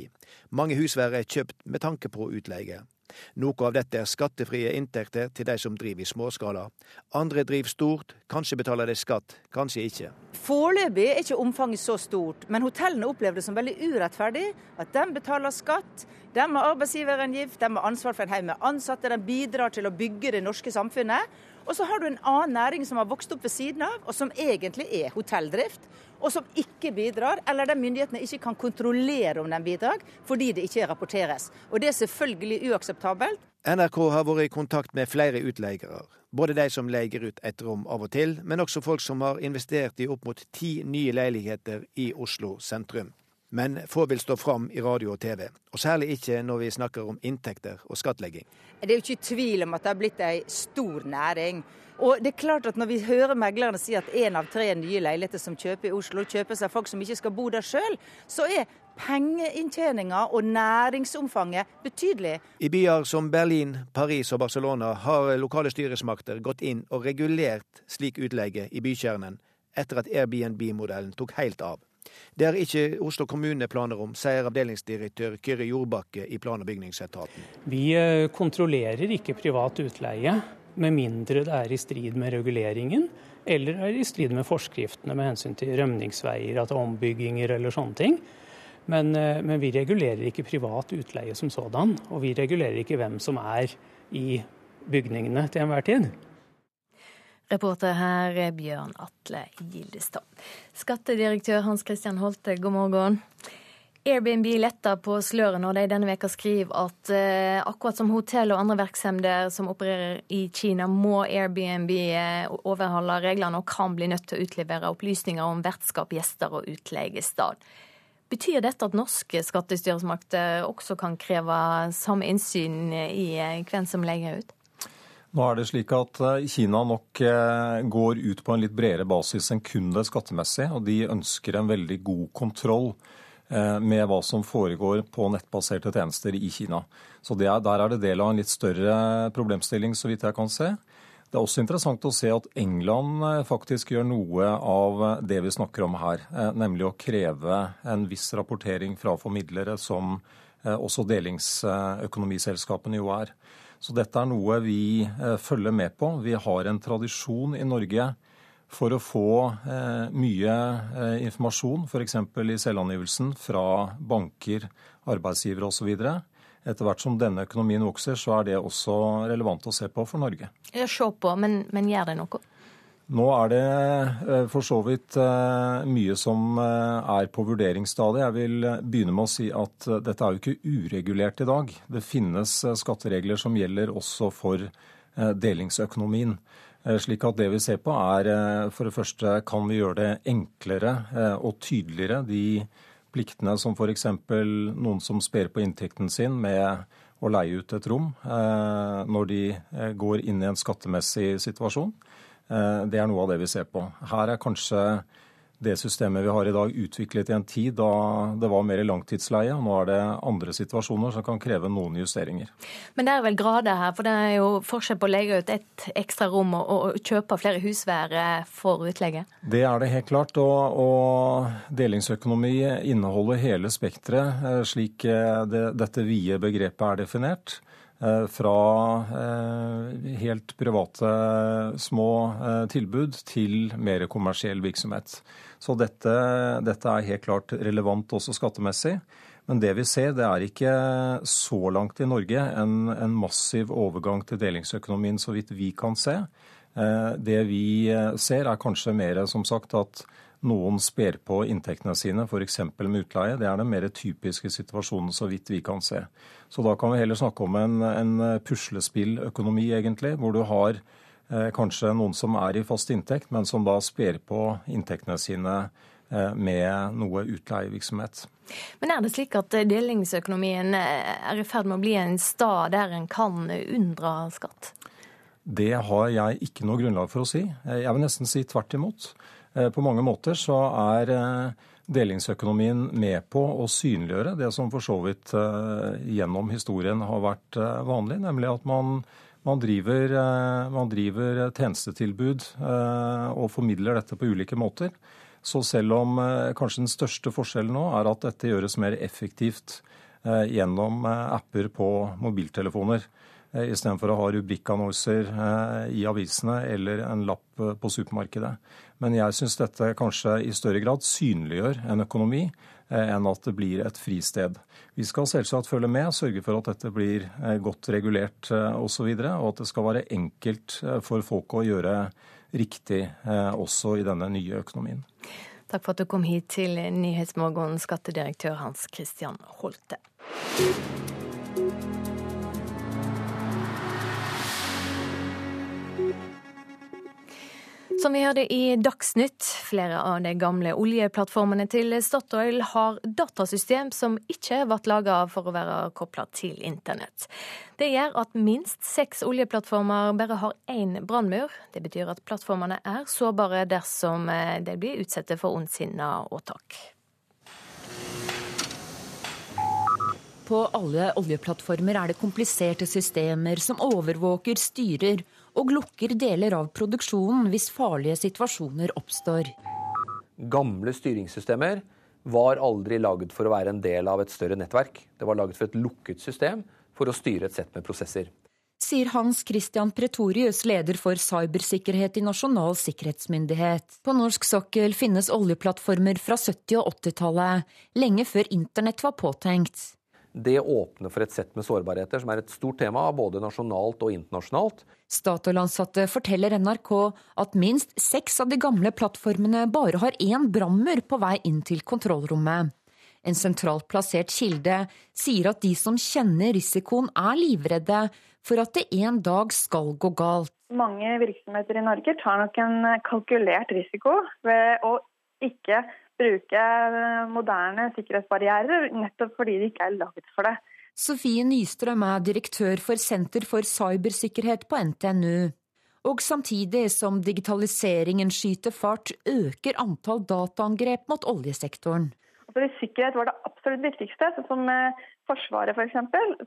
Mange husvær er kjøpt med tanke på utleie. Noe av dette er skattefrie inntekter til de som driver i småskala. Andre driver stort, kanskje betaler de skatt, kanskje ikke. Foreløpig er ikke omfanget så stort, men hotellene opplever det som veldig urettferdig at de betaler skatt. De har arbeidsgiverangift, de har ansvar for en haug med ansatte, de bidrar til å bygge det norske samfunnet. Og så har du en annen næring som har vokst opp ved siden av, og som egentlig er hotelldrift. Og som ikke bidrar, eller der myndighetene ikke kan kontrollere om den bidrar, fordi det ikke rapporteres. Og det er selvfølgelig uakseptabelt. NRK har vært i kontakt med flere utleiere. Både de som leier ut et rom av og til, men også folk som har investert i opp mot ti nye leiligheter i Oslo sentrum. Men få vil stå fram i radio og TV, og særlig ikke når vi snakker om inntekter og skattlegging. Det er jo ikke tvil om at det har blitt ei stor næring. Og det er klart at Når vi hører meglerne si at én av tre nye leiligheter som kjøper i Oslo, kjøper seg folk som ikke skal bo der sjøl, så er pengeinntjeninga og næringsomfanget betydelig. I byer som Berlin, Paris og Barcelona har lokale styresmakter gått inn og regulert slik utleie i bykjernen etter at Airbnb-modellen tok helt av. Det er ikke Oslo kommune planer om, sier avdelingsdirektør Kyrre Jordbakke i plan- og bygningsetaten. Vi eh, kontrollerer ikke privat utleie, med mindre det er i strid med reguleringen eller er i strid med forskriftene med hensyn til rømningsveier, at ombygginger eller sånne ting. Men, eh, men, vi regulerer ikke privat utleie som sådan, og vi regulerer ikke hvem som er i bygningene til enhver tid. Reporter her er Bjørn Atle Gildestad. Skattedirektør Hans Christian Holte, god morgen. Airbnb letter på sløret når de denne veka skriver at eh, akkurat som hotell og andre virksomheter som opererer i Kina, må Airbnb eh, overholde reglene og kan bli nødt til å utlevere opplysninger om vertskap, gjester og utleiested. Betyr dette at norske skattestyresmakter også kan kreve samme innsyn i eh, hvem som legger ut? Nå er det slik at eh, Kina nok eh, går ut på en litt bredere basis enn kun det skattemessige, og de ønsker en veldig god kontroll med hva som foregår på nettbaserte tjenester i Kina. Så er, Der er det del av en litt større problemstilling, så vidt jeg kan se. Det er også interessant å se at England faktisk gjør noe av det vi snakker om her. Nemlig å kreve en viss rapportering fra formidlere, som også delingsøkonomiselskapene jo er. Så dette er noe vi eh, følger med på. Vi har en tradisjon i Norge for å få eh, mye eh, informasjon, f.eks. i selvangivelsen, fra banker, arbeidsgivere osv. Etter hvert som denne økonomien vokser, så er det også relevant å se på for Norge. Se på, men, men gjør det noe? Nå er det eh, for så vidt eh, mye som eh, er på vurderingsstadiet. Jeg vil begynne med å si at dette er jo ikke uregulert i dag. Det finnes skatteregler som gjelder også for delingsøkonomien. Slik at det vi ser på er for det første kan vi gjøre det enklere og tydeligere de pliktene som f.eks. noen som sper på inntekten sin med å leie ut et rom når de går inn i en skattemessig situasjon. Eh, det er noe av det vi ser på. Her er kanskje det systemet vi har i dag utviklet i en tid da det var mer langtidsleie. og Nå er det andre situasjoner som kan kreve noen justeringer. Men det er vel grader her, for det er jo forskjell på å legge ut et ekstra rom og, og kjøpe flere husvær for utleie? Det er det helt klart. Og, og delingsøkonomi inneholder hele spekteret, eh, slik eh, det, dette vide begrepet er definert. Eh, fra eh, helt private små eh, tilbud til mer kommersiell virksomhet. Så dette, dette, er helt klart relevant også skattemessig. Men det vi ser, det er ikke så langt i Norge en, en massiv overgang til delingsøkonomien, så vidt vi kan se. Det vi ser, er kanskje mer som sagt at noen sper på inntektene sine, f.eks. med utleie. Det er den mer typiske situasjonen, så vidt vi kan se. Så da kan vi heller snakke om en, en puslespilløkonomi, egentlig, hvor du har eh, kanskje noen som er i fast inntekt, men som da sper på inntektene sine eh, med noe utleievirksomhet. Men er det slik at delingsøkonomien eh, er i ferd med å bli en stad der en kan unndra skatt? Det har jeg ikke noe grunnlag for å si. Jeg vil nesten si tvert imot. Eh, på mange måter så er eh, delingsøkonomien med på å synliggjøre det som for så vidt eh, gjennom historien har vært vanlig, nemlig at man, man, driver, man driver, tjenestetilbud og formidler dette på ulike måter. Så selv om kanskje den største forskjellen nå er at dette gjøres mer effektivt gjennom apper på mobiltelefoner, istedenfor å ha rubrikkannonser i avisene eller en lapp på supermarkedet. Men jeg syns dette kanskje i større grad synliggjør en økonomi eh, enn at det blir et fristed. Vi skal selvsagt følge med, sørge for at dette blir eh, godt regulert osv., og, så videre, og at det skal være enkelt eh, for folk å gjøre riktig også i denne nye økonomien. Takk for at du kom hit til Nyhetsmorgen, skattedirektør Hans Christian Holte. Som vi hørte i Dagsnytt, flere av de gamle oljeplattformene til Statoil har datasystem som ikke ble laga for å være kobla til internett. Det gjør at minst seks oljeplattformer bare har én brannmur. Det betyr at plattformene er sårbare dersom eh, de blir utsatt for ondsinna åtak. På alle oljeplattformer er det kompliserte systemer som overvåker, styrer og lukker deler av produksjonen hvis farlige situasjoner oppstår. Gamle styringssystemer var aldri laget for å være en del av et større nettverk. Det var laget for et lukket system for å styre et sett med prosesser. Sier Hans Christian Pretorius, leder for cybersikkerhet i Nasjonal sikkerhetsmyndighet. På norsk sokkel finnes oljeplattformer fra 70- og 80-tallet, lenge før internett var påtenkt. Det åpner for et sett med sårbarheter, som er et stort tema både nasjonalt og internasjonalt. Statoil-ansatte forteller NRK at minst seks av de gamle plattformene bare har én brannmur på vei inn til kontrollrommet. En sentralt plassert kilde sier at de som kjenner risikoen, er livredde for at det en dag skal gå galt. Mange virksomheter i Norge tar nok en kalkulert risiko ved å ikke bruke moderne sikkerhetsbarrierer, nettopp fordi de ikke er laget for det. Sofie Nystrøm er direktør for Senter for cybersikkerhet på NTNU. Og samtidig som digitaliseringen skyter fart, øker antall dataangrep mot oljesektoren. hvis sikkerhet var det absolutt viktigste, sånn som Forsvaret f.eks.,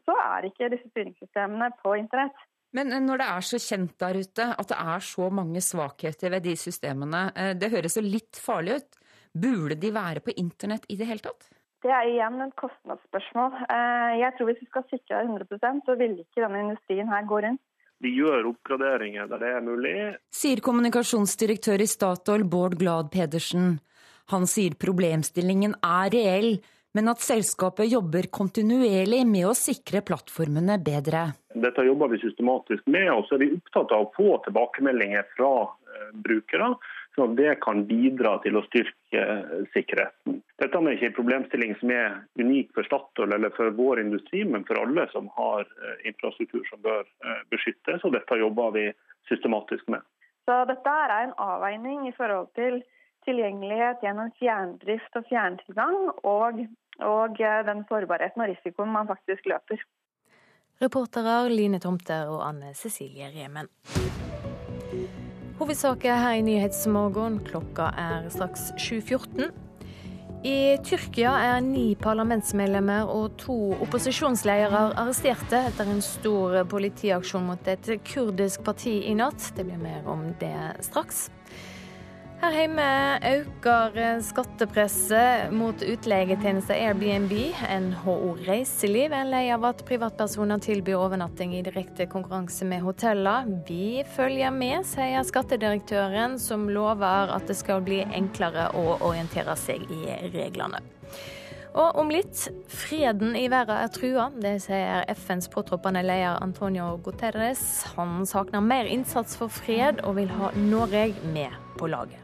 så er ikke disse styringssystemene på internett. Men når det er så kjent der ute at det er så mange svakheter ved de systemene, det høres jo litt farlig ut. Burde de være på internett i det hele tatt? Det er igjen et kostnadsspørsmål. Jeg tror Hvis vi skal sikre 100% så vil ikke denne industrien her gå rundt. Vi gjør oppgraderinger der det er mulig. Sier kommunikasjonsdirektør i Statoil Bård Glad Pedersen. Han sier problemstillingen er reell, men at selskapet jobber kontinuerlig med å sikre plattformene bedre. Dette jobber vi systematisk med, og så er vi opptatt av å få tilbakemeldinger fra eh, brukere sånn at det kan bidra til å styrke eh, sikkerheten. Dette er ikke en problemstilling som er unik for Statoil eller for vår industri, men for alle som har eh, infrastruktur som bør eh, beskyttes. og Dette jobber vi systematisk med. Så Dette er en avveining i forhold til tilgjengelighet gjennom fjerndrift og fjerntilgang, og, og den sårbarheten og risikoen man faktisk løper. Reportere Line Tomter og Anne Cecilie Remen. Hovedsaker her i Nyhetsmorgen. Klokka er straks 7.14. I Tyrkia er ni parlamentsmedlemmer og to opposisjonsledere arresterte etter en stor politiaksjon mot et kurdisk parti i natt. Det blir mer om det straks. Her hjemme øker skattepresset mot utleietjenester Airbnb. NHO Reiseliv er lei av at privatpersoner tilbyr overnatting i direkte konkurranse med hoteller. Vi følger med, sier skattedirektøren, som lover at det skal bli enklere å orientere seg i reglene. Og om litt freden i verden er trua. Det sier FNs påtroppende leder Antonio Guterres. Han savner mer innsats for fred og vil ha Norge med på laget.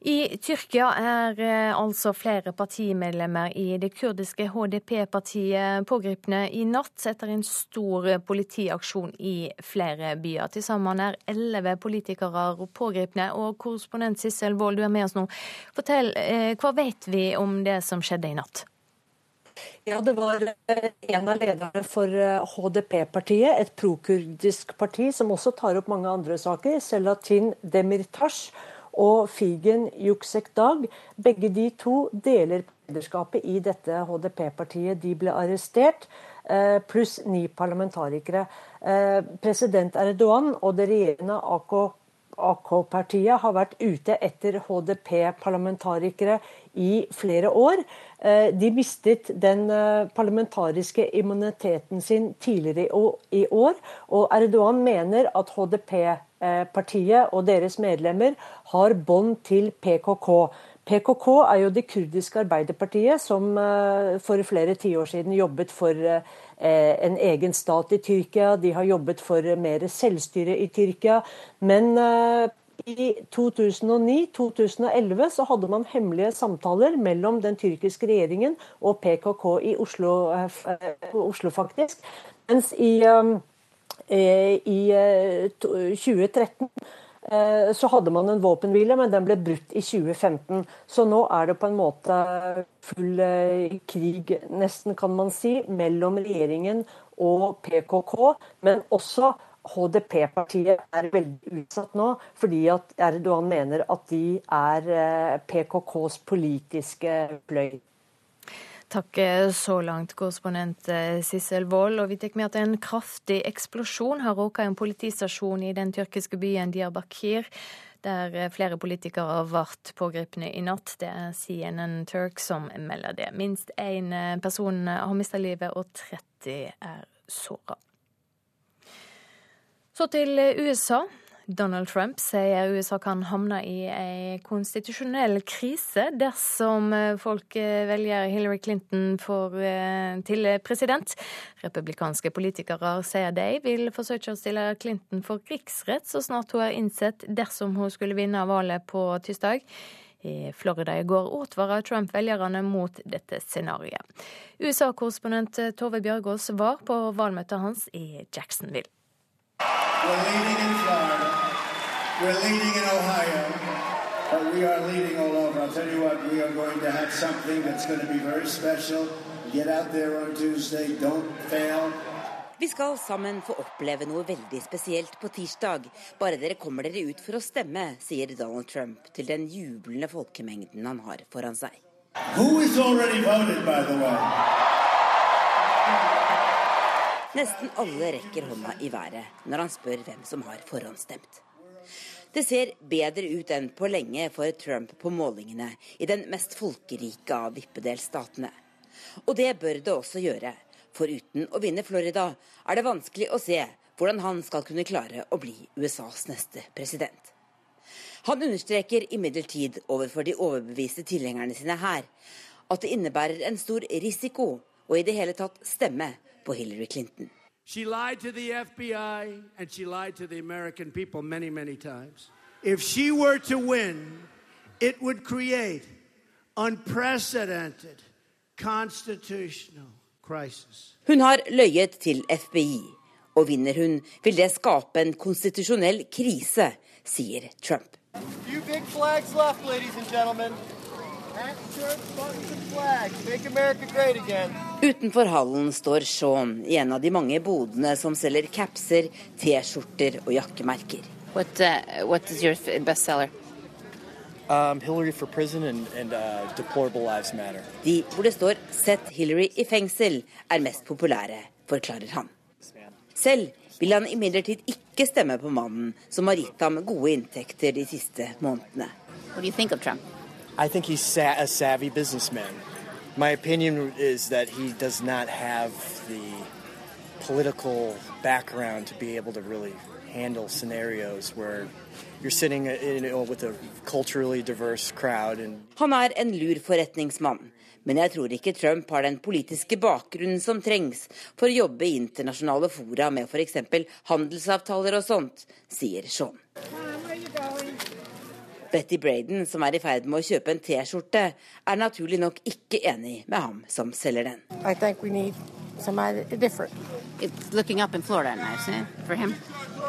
I Tyrkia er eh, altså flere partimedlemmer i det kurdiske HDP-partiet pågrepne i natt etter en stor politiaksjon i flere byer. Til sammen er elleve politikere pågrepne. Og korrespondent Sissel Wold, du er med oss nå. Fortell, eh, hva vet vi om det som skjedde i natt? Ja, Det var eh, en av lederne for HDP-partiet, et prokurdisk parti som også tar opp mange andre saker, Selatin Demirtas og Figen Juksek Dag. Begge de to deler lederskapet i dette HDP-partiet. De ble arrestert, eh, pluss ni parlamentarikere. Eh, president Erdogan og det regjerende AK-partiet har vært ute etter HDP-parlamentarikere i flere år. Eh, de mistet den parlamentariske immuniteten sin tidligere i år, og Erdogan mener at HDP-parlamentarikere partiet og deres medlemmer har bånd til PKK. PKK er jo det kurdiske arbeiderpartiet som eh, for flere tiår siden jobbet for eh, en egen stat i Tyrkia. De har jobbet for mer selvstyre i Tyrkia. Men i 2009-2011 så hadde man hemmelige samtaler mellom den tyrkiske regjeringen og PKK i Oslo, Oslo faktisk. Mens i Eh, I 2013 eh, eh, så hadde man en våpenhvile, men den ble brutt i 2015. Så nå er det på en måte full krig, nesten kan man si, mellom regjeringen og PKK. Men også HDP-partiet er veldig utsatt nå, fordi at Erdogan mener at de er PKKs politiske fløy. Takk så langt, korrespondent eh, Sissel Wold. Og vi tar med at en kraftig eksplosjon har råket en politistasjon i den tyrkiske byen Diyarbakir, der eh, flere politikere ble pågrepne i natt. Det er CNN Turk som melder det. Minst én eh, person har mista livet, og 30 er såra. Så til USA. Donald Trump sier USA kan havne i en konstitusjonell krise dersom eh, folk eh, velger Hillary Clinton for, eh, til president. Republikanske politikere sier de vil forsøke å stille Clinton for riksrett så snart hun er innsett dersom hun skulle vinne valget på tirsdag. I Florida i går advarer Trump velgerne mot dette scenarioet. USA-korrespondent Tove Bjørgaas var på valgmøtet hans i Jacksonville. We're leading in Florida. We're leading in Ohio. But we are leading all over. I'll tell you what, we are going to have something that's going to be very special. Get out there on Tuesday. Don't fail. Vi skal sammen få oppleve noe veldig spesielt på tirsdag. Bare dere kommer dere ut for å stemme, sier Donald Trump til den jublende folkemengden han har foran seg. Voted, Nesten alle rekker hånda i været når han spør hvem som har forhåndsstemt. Det ser bedre ut enn på lenge for Trump på målingene i den mest folkerike av vippedelstatene. Og det bør det også gjøre, for uten å vinne Florida er det vanskelig å se hvordan han skal kunne klare å bli USAs neste president. Han understreker imidlertid overfor de overbeviste tilhengerne sine her at det innebærer en stor risiko å i det hele tatt stemme på Hillary Clinton. She lied to the FBI and she lied to the American people many, many times. If she were to win, it would create unprecedented constitutional crisis. Hun har løyet til FBI, og vinner hun, vil det skape en konstitusjonell krise, sier Trump. Few big flags left, ladies and gentlemen. Utenfor hallen står Sean i en av de mange bodene som selger capser, T-skjorter og jakkemerker. What, uh, what is your bestseller? Um, Hillary for prison and, and uh, deplorable lives matter. De hvor det står 'Sett Hillary i fengsel' er mest populære, forklarer han. Selv vil han imidlertid ikke stemme på mannen som har gitt ham gode inntekter de siste månedene. Hva tenker du om Trump? I think he's sa a savvy businessman. My opinion is that he does not have the political background to be able to really handle scenarios where you're sitting in, you know, with a culturally diverse crowd. And... Han er en lur forretningsmann, men jeg tror ikke Trump har den politiske bakgrunnen som trengs for å jobbe i internasjonale fora med f.eks. handelsavtaler og sånt, sier Betty Braden, som er i ferd med å kjøpe en T-skjorte, er naturlig nok ikke enig med ham som selger den.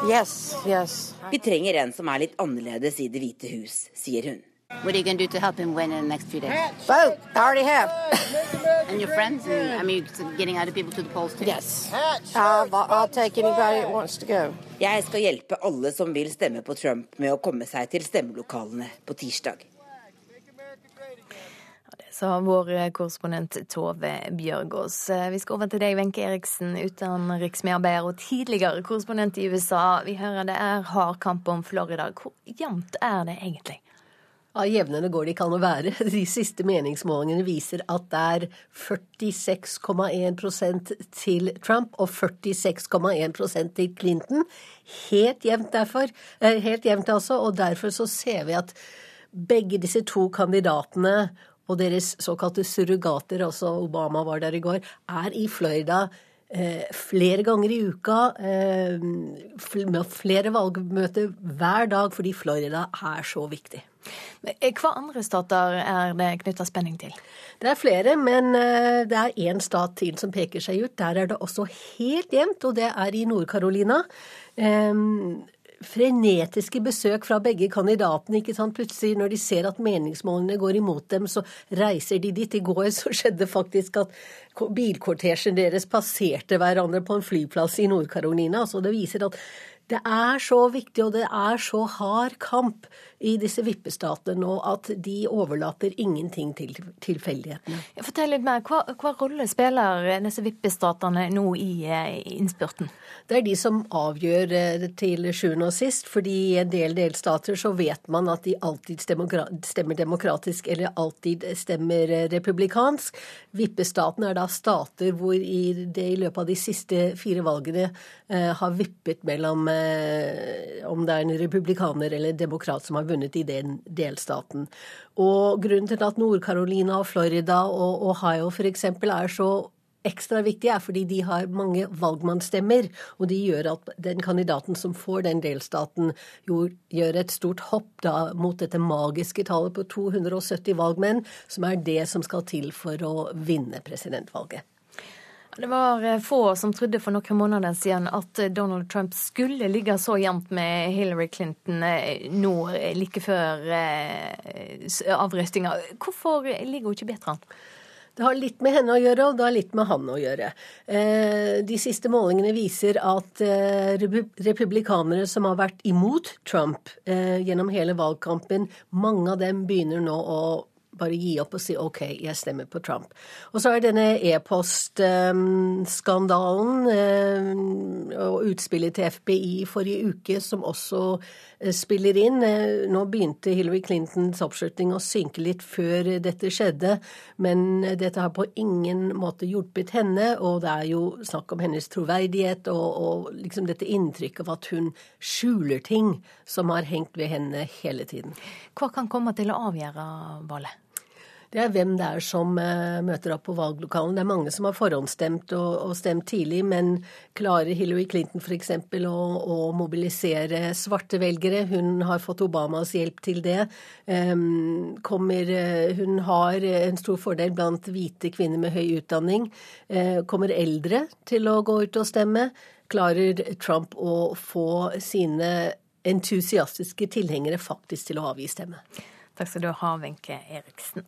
Yes, yes. Vi trenger en som er litt annerledes i Det hvite hus, sier hun. What are you going to do to help him win in the next few days? Vote. I already have. and your friends? And, I mean, getting other people to the polls too? Yes. Uh, I'll take anybody that wants to go. Jeg skal hjelpe alle som vil stemme på Trump med å komme seg til stemmelokalene på tirsdag. Det sa vår korrespondent Tove Bjørgaas. Vi skal over til deg, Wenche Eriksen, utenriksmedarbeider og tidligere korrespondent i USA. Vi hører det er hard kamp om Florida. Hvor jevnt er det egentlig? Ja, Jevnere går det ikke an å være. De siste meningsmålingene viser at det er 46,1% til Trump og 46,1% til Clinton. Helt jevnt derfor. Eh, helt jevnt altså, og derfor så ser vi at begge disse to kandidatene og deres såkalte surrogater, altså Obama var der i går, er i Florida flere ganger i uka eh, med flere valgmøter hver dag fordi Florida er så viktig. Eh, hva andre stater er det knytta spenning til? Det er flere, men eh, det er én stat til som peker seg ut. Der er det også helt jevnt, og det er i Nord-Carolina. Um, frenetiske besøk fra begge kandidatene. ikke sant? Plutselig når de ser at meningsmålene går imot dem, så reiser de dit. I går så skjedde faktisk at bilkortesjen deres passerte hverandre på en flyplass i Nord-Carolina. Så det viser at det er så viktig, og det er så hard kamp i disse vippestatene nå at de overlater ingenting til tilfeldighetene. Fortell litt mer. Hva, hva rolle spiller disse vippestatene nå i, eh, i innspurten? Det er de som avgjør eh, til sjuende og sist. fordi i en del delstater så vet man at de alltid stemmer demokratisk eller alltid stemmer eh, republikansk. Vippestatene er da stater hvor i det i løpet av de siste fire valgene eh, har vippet mellom eh, om det er en republikaner eller demokrat som har vunnet i den delstaten. Og grunnen til at Nord-Carolina og Florida og Ohio f.eks. er så ekstra viktig, er fordi de har mange valgmannsstemmer. Og de gjør at den kandidaten som får den delstaten, jo gjør et stort hopp da mot dette magiske tallet på 270 valgmenn, som er det som skal til for å vinne presidentvalget. Det var eh, få som trodde for noen måneder siden at eh, Donald Trump skulle ligge så jevnt med Hillary Clinton eh, nå like før avrøstinga. Hvorfor ligger hun ikke bedre an? Det har litt med henne å gjøre, og det har litt med han å gjøre. De siste målingene viser at republikanere som har vært imot Trump gjennom hele valgkampen, mange av dem begynner nå å bare gi opp og si OK, jeg stemmer på Trump. Og så er denne e-postskandalen um, og utspillet til FBI forrige uke som også uh, spiller inn. Uh, nå begynte Hillary Clintons oppslutning å synke litt før dette skjedde, men dette har på ingen måte hjulpet henne, og det er jo snakk om hennes troverdighet og, og liksom dette inntrykket av at hun skjuler ting som har hengt ved henne hele tiden. Hva kan komme til å avgjøre valget? Det er hvem det er som uh, møter opp på valglokalen. Det er mange som har forhåndsstemt og, og stemt tidlig, men klarer Hillary Clinton f.eks. Å, å mobilisere svarte velgere? Hun har fått Obamas hjelp til det. Um, kommer, uh, hun har en stor fordel blant hvite kvinner med høy utdanning. Uh, kommer eldre til å gå ut og stemme? Klarer Trump å få sine entusiastiske tilhengere faktisk til å avgi stemme? Takk skal du ha, Wenche Eriksen.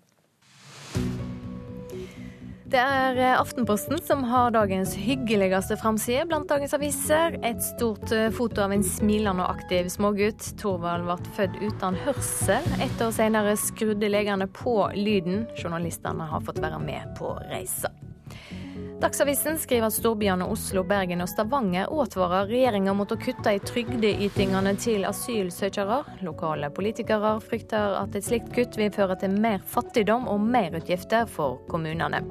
Det er eh, Aftenposten som har dagens hyggeligste framside blant dagens aviser. Et stort eh, foto av en smilende og aktiv smågutt. Thorvald ble født uten hørsel. Ett år senere skrudde legene på lyden. Journalistene har fått være med på reisa. Dagsavisen skriver at storbyene Oslo, Bergen og Stavanger advarer regjeringa mot å kutte i trygdeytingene til asylsøkere. Lokale politikere frykter at et slikt kutt vil føre til mer fattigdom og merutgifter for kommunene.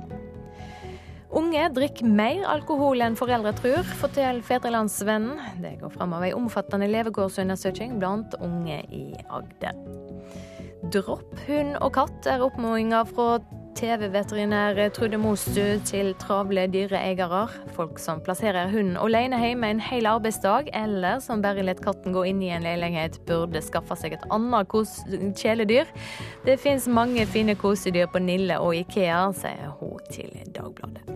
Unge drikker mer alkohol enn foreldre tror, forteller Fedrelandsvennen. Det går fram av ei omfattende levekårsundersøking blant unge i Agder. Dropp hund og katt er oppfordringa fra TV-veterinær Trude Mostu til travle dyreeiere. Folk som plasserer hunden alene hjemme en hel arbeidsdag, eller som bare lar katten gå inn i en leilighet, burde skaffe seg et annet kjæledyr. Det fins mange fine kosedyr på Nille og Ikea, sier hun til Dagbladet.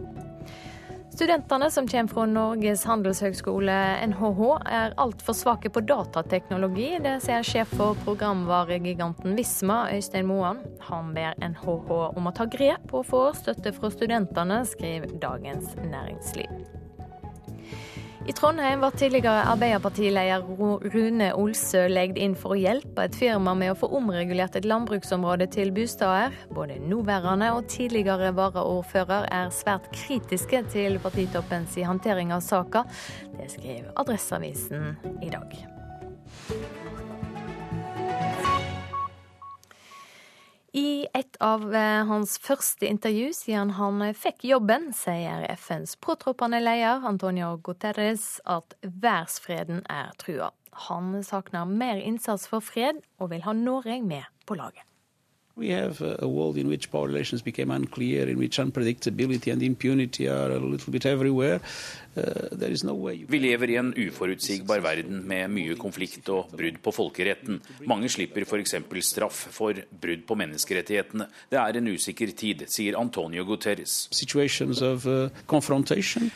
Studentene som kommer fra Norges handelshøgskole, NHH, er altfor svake på datateknologi. Det sier sjef for programvaregiganten Visma, Øystein Moan. Han ber NHH om å ta grep og få støtte fra studentene, skriver Dagens Næringsliv. I Trondheim var tidligere Arbeiderpartileder Rune Olsø legd inn for å hjelpe et firma med å få omregulert et landbruksområde til bosteder. Både nåværende og tidligere varaordfører er svært kritiske til partitoppens håndtering av saka. Det skriver Adresseavisen i dag. I et av eh, hans første intervju siden han fikk jobben, sier FNs påtroppende leder Antonio Guterres at verdensfreden er trua. Han savner mer innsats for fred, og vil ha Norge med på laget. We have a world in which power relations became unclear, in which unpredictability and impunity are a little bit everywhere. Uh, Vi lever i en uforutsigbar verden med mye konflikt og brudd på folkeretten. Mange slipper f.eks. straff for brudd på menneskerettighetene. Det er en usikker tid, sier Antonio Guterres. Uh,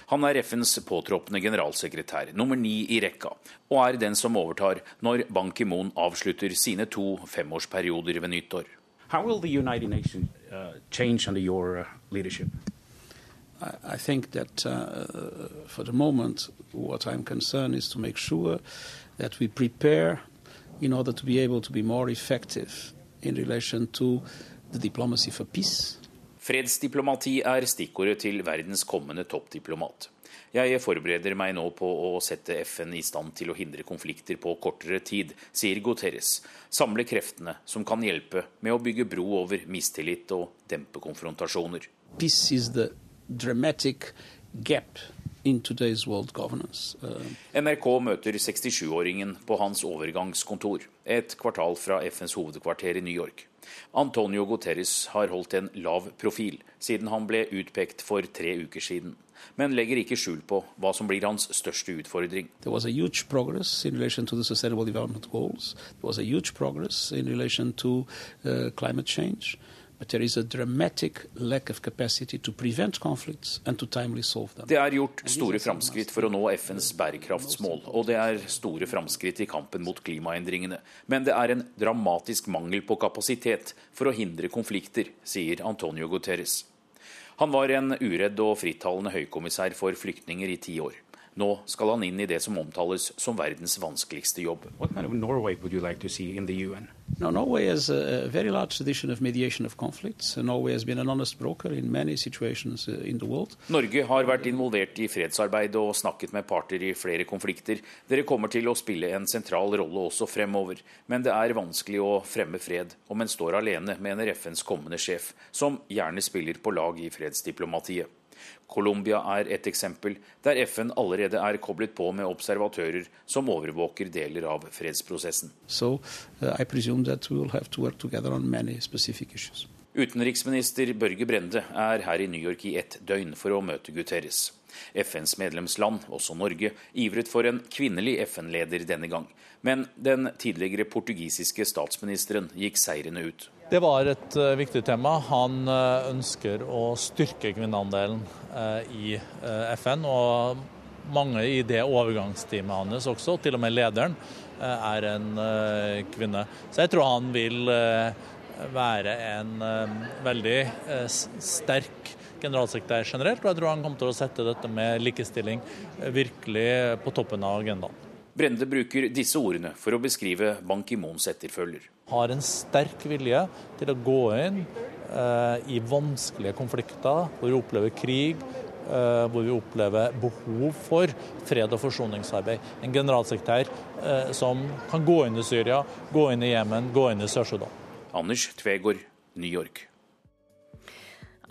Han er FNs påtroppende generalsekretær, nummer ni i rekka, og er den som overtar når Ban Ki-moon avslutter sine to femårsperioder ved nyttår. How will the United Nations uh, change under your uh, leadership? I, I, think that uh, for the moment, what I'm concerned is to make sure that we prepare in order to be able to be more effective in relation to the diplomacy for peace. Fredsdiplomati er stikkordet til verdens kommende toppdiplomat. Jeg forbereder meg nå på å sette FN i stand til å hindre konflikter på kortere tid, sier Guterres. Samle kreftene som kan hjelpe med å bygge bro over mistillit og dempe konfrontasjoner. Peace is the dramatic gap Uh, NRK møter 67-åringen på hans overgangskontor, et kvartal fra FNs hovedkvarter i New York. Antonio Guterres har holdt en lav profil siden han ble utpekt for tre uker siden, men legger ikke skjul på hva som blir hans største utfordring. Det var huge progress in relation to the sustainable development goals. There was a huge progress in relation to uh, climate change. Det er gjort store framskritt for å nå FNs bærekraftsmål, og det er store framskritt i kampen mot klimaendringene. Men det er en dramatisk mangel på kapasitet for å hindre konflikter, sier Antonio Guterres. Han var en uredd og frittalende høykommissær for flyktninger i ti år. Nå skal han inn i det som omtales som verdens vanskeligste jobb. What kind of Norway would you like to see in UN? No, Norway has a very large tradition of mediation of conflicts. Norway has been an honest broker in many situations uh, in the world. Norge har vært involvert i fredsarbeid og snakket med parter i flere konflikter. Dere kommer til å spille en sentral rolle også fremover, men det er vanskelig å fremme fred om en står alene, mener FNs kommende sjef, som gjerne spiller på lag i fredsdiplomatiet. Colombia er et eksempel, der FN allerede er koblet på med observatører som overvåker deler av fredsprosessen. So, uh, Utenriksminister Børge Brende er her i New York i ett døgn for å møte Guterres. FNs medlemsland, også Norge, ivret for en kvinnelig FN-leder denne gang. Men den tidligere portugisiske statsministeren gikk seirende ut. Det var et uh, viktig tema. Han uh, ønsker å styrke kvinneandelen uh, i FN. Og mange i det overgangsteamet hans også, til og med lederen, er en kvinne. Så jeg tror han vil være en veldig sterk generalsekretær generelt, og jeg tror han kommer til å sette dette med likestilling virkelig på toppen av agendaen. Brende bruker disse ordene for å beskrive Ban Ki-moons etterfølger. Har en sterk vilje til å gå inn eh, i vanskelige konflikter hvor vi opplever krig, eh, hvor vi opplever behov for fred- og forsoningsarbeid. En generalsekretær eh, som kan gå inn i Syria, gå inn i Jemen, gå inn i Sør-Sudan. Anders Tvegård, New York.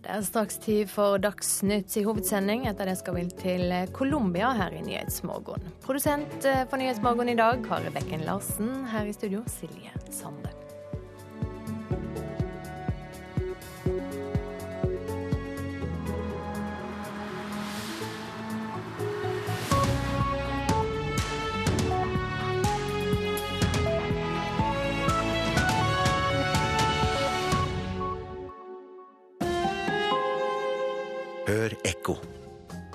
Det er straks tid for Dagsnytt i hovedsending. Etter det skal vi til Colombia her i Nyhetsmorgen. Produsent eh, for Nyhetsmorgen i dag, Kari Bekken Larsen. Her i studio, Silje Sande. Hør ekko.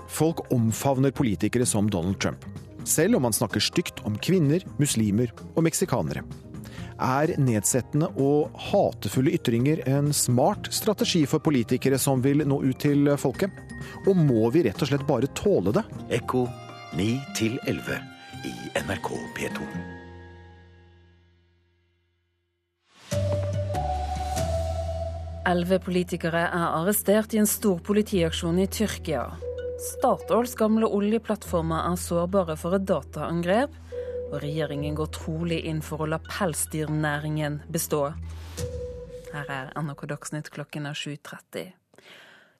Folk omfavner politikere som Donald Trump, selv om han snakker stygt om kvinner, muslimer og meksikanere. Er nedsettende og hatefulle ytringer en smart strategi for politikere som vil nå ut til folket? Og må vi rett og slett bare tåle det? Ekko 9 11 i NRK P2. Elleve politikere er arrestert i en stor politiaksjon i Tyrkia. Statoils gamle oljeplattformer er sårbare for et dataangrep, og regjeringen går trolig inn for å la pelsdyrnæringen bestå. Her er NRK Dagsnytt klokken er 7.30.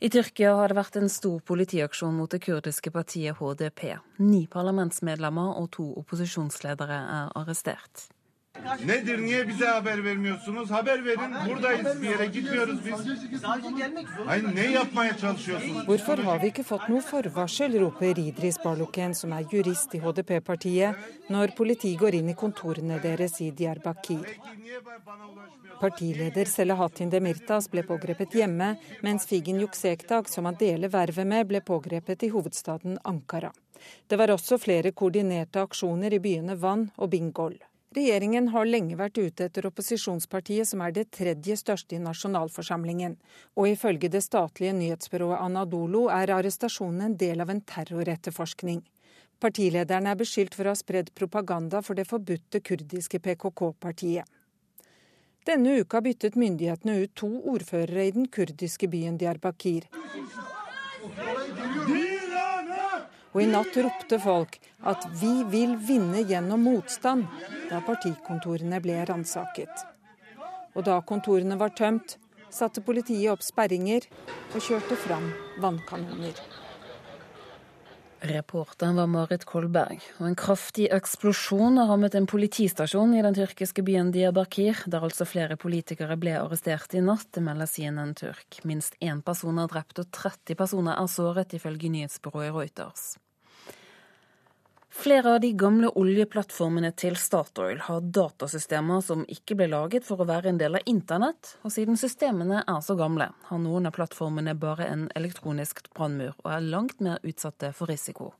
I Tyrkia har det vært en stor politiaksjon mot det kurdiske partiet HDP. Ni parlamentsmedlemmer og to opposisjonsledere er arrestert. Nedir? Niye bize haber vermiyorsunuz? Haber verin. Buradayız. Bir yere gitmiyoruz biz. Hayır, ne yapmaya çalışıyorsunuz? Hvorfor har vi ikke fått noe forvarsel, roper Idris Barluken, som er jurist i HDP-partiet, når politiet går inn i kontorene deres i Diyarbakir. Partileder Selahattin Demirtas ble pågrepet hjemme, mens Figen Juksektak, som han deler vervet med, ble pågrepet i hovedstaden Ankara. Det var også flere koordinerte aksjoner i byene Van og Bingol. Regjeringen har lenge vært ute etter opposisjonspartiet, som er det tredje største i nasjonalforsamlingen. Og ifølge det statlige nyhetsbyrået Anadolo er arrestasjonen en del av en terroretterforskning. Partilederen er beskyldt for å ha spredd propaganda for det forbudte kurdiske PKK-partiet. Denne uka byttet myndighetene ut to ordførere i den kurdiske byen Diyarbakir. Og i natt ropte folk at 'vi vil vinne gjennom motstand', da partikontorene ble ransaket. Og da kontorene var tømt, satte politiet opp sperringer og kjørte fram vannkanoner. Reporteren var Marit Kolberg. Og en kraftig eksplosjon har rammet en politistasjon i den tyrkiske byen Diyarbakir, der altså flere politikere ble arrestert i natt, det melder CNN Turk. Minst én person er drept og 30 personer er såret, ifølge nyhetsbyrået Reuters. Flere av de gamle oljeplattformene til Statoil har datasystemer som ikke ble laget for å være en del av internett, og siden systemene er så gamle, har noen av plattformene bare en elektronisk brannmur og er langt mer utsatte for risiko.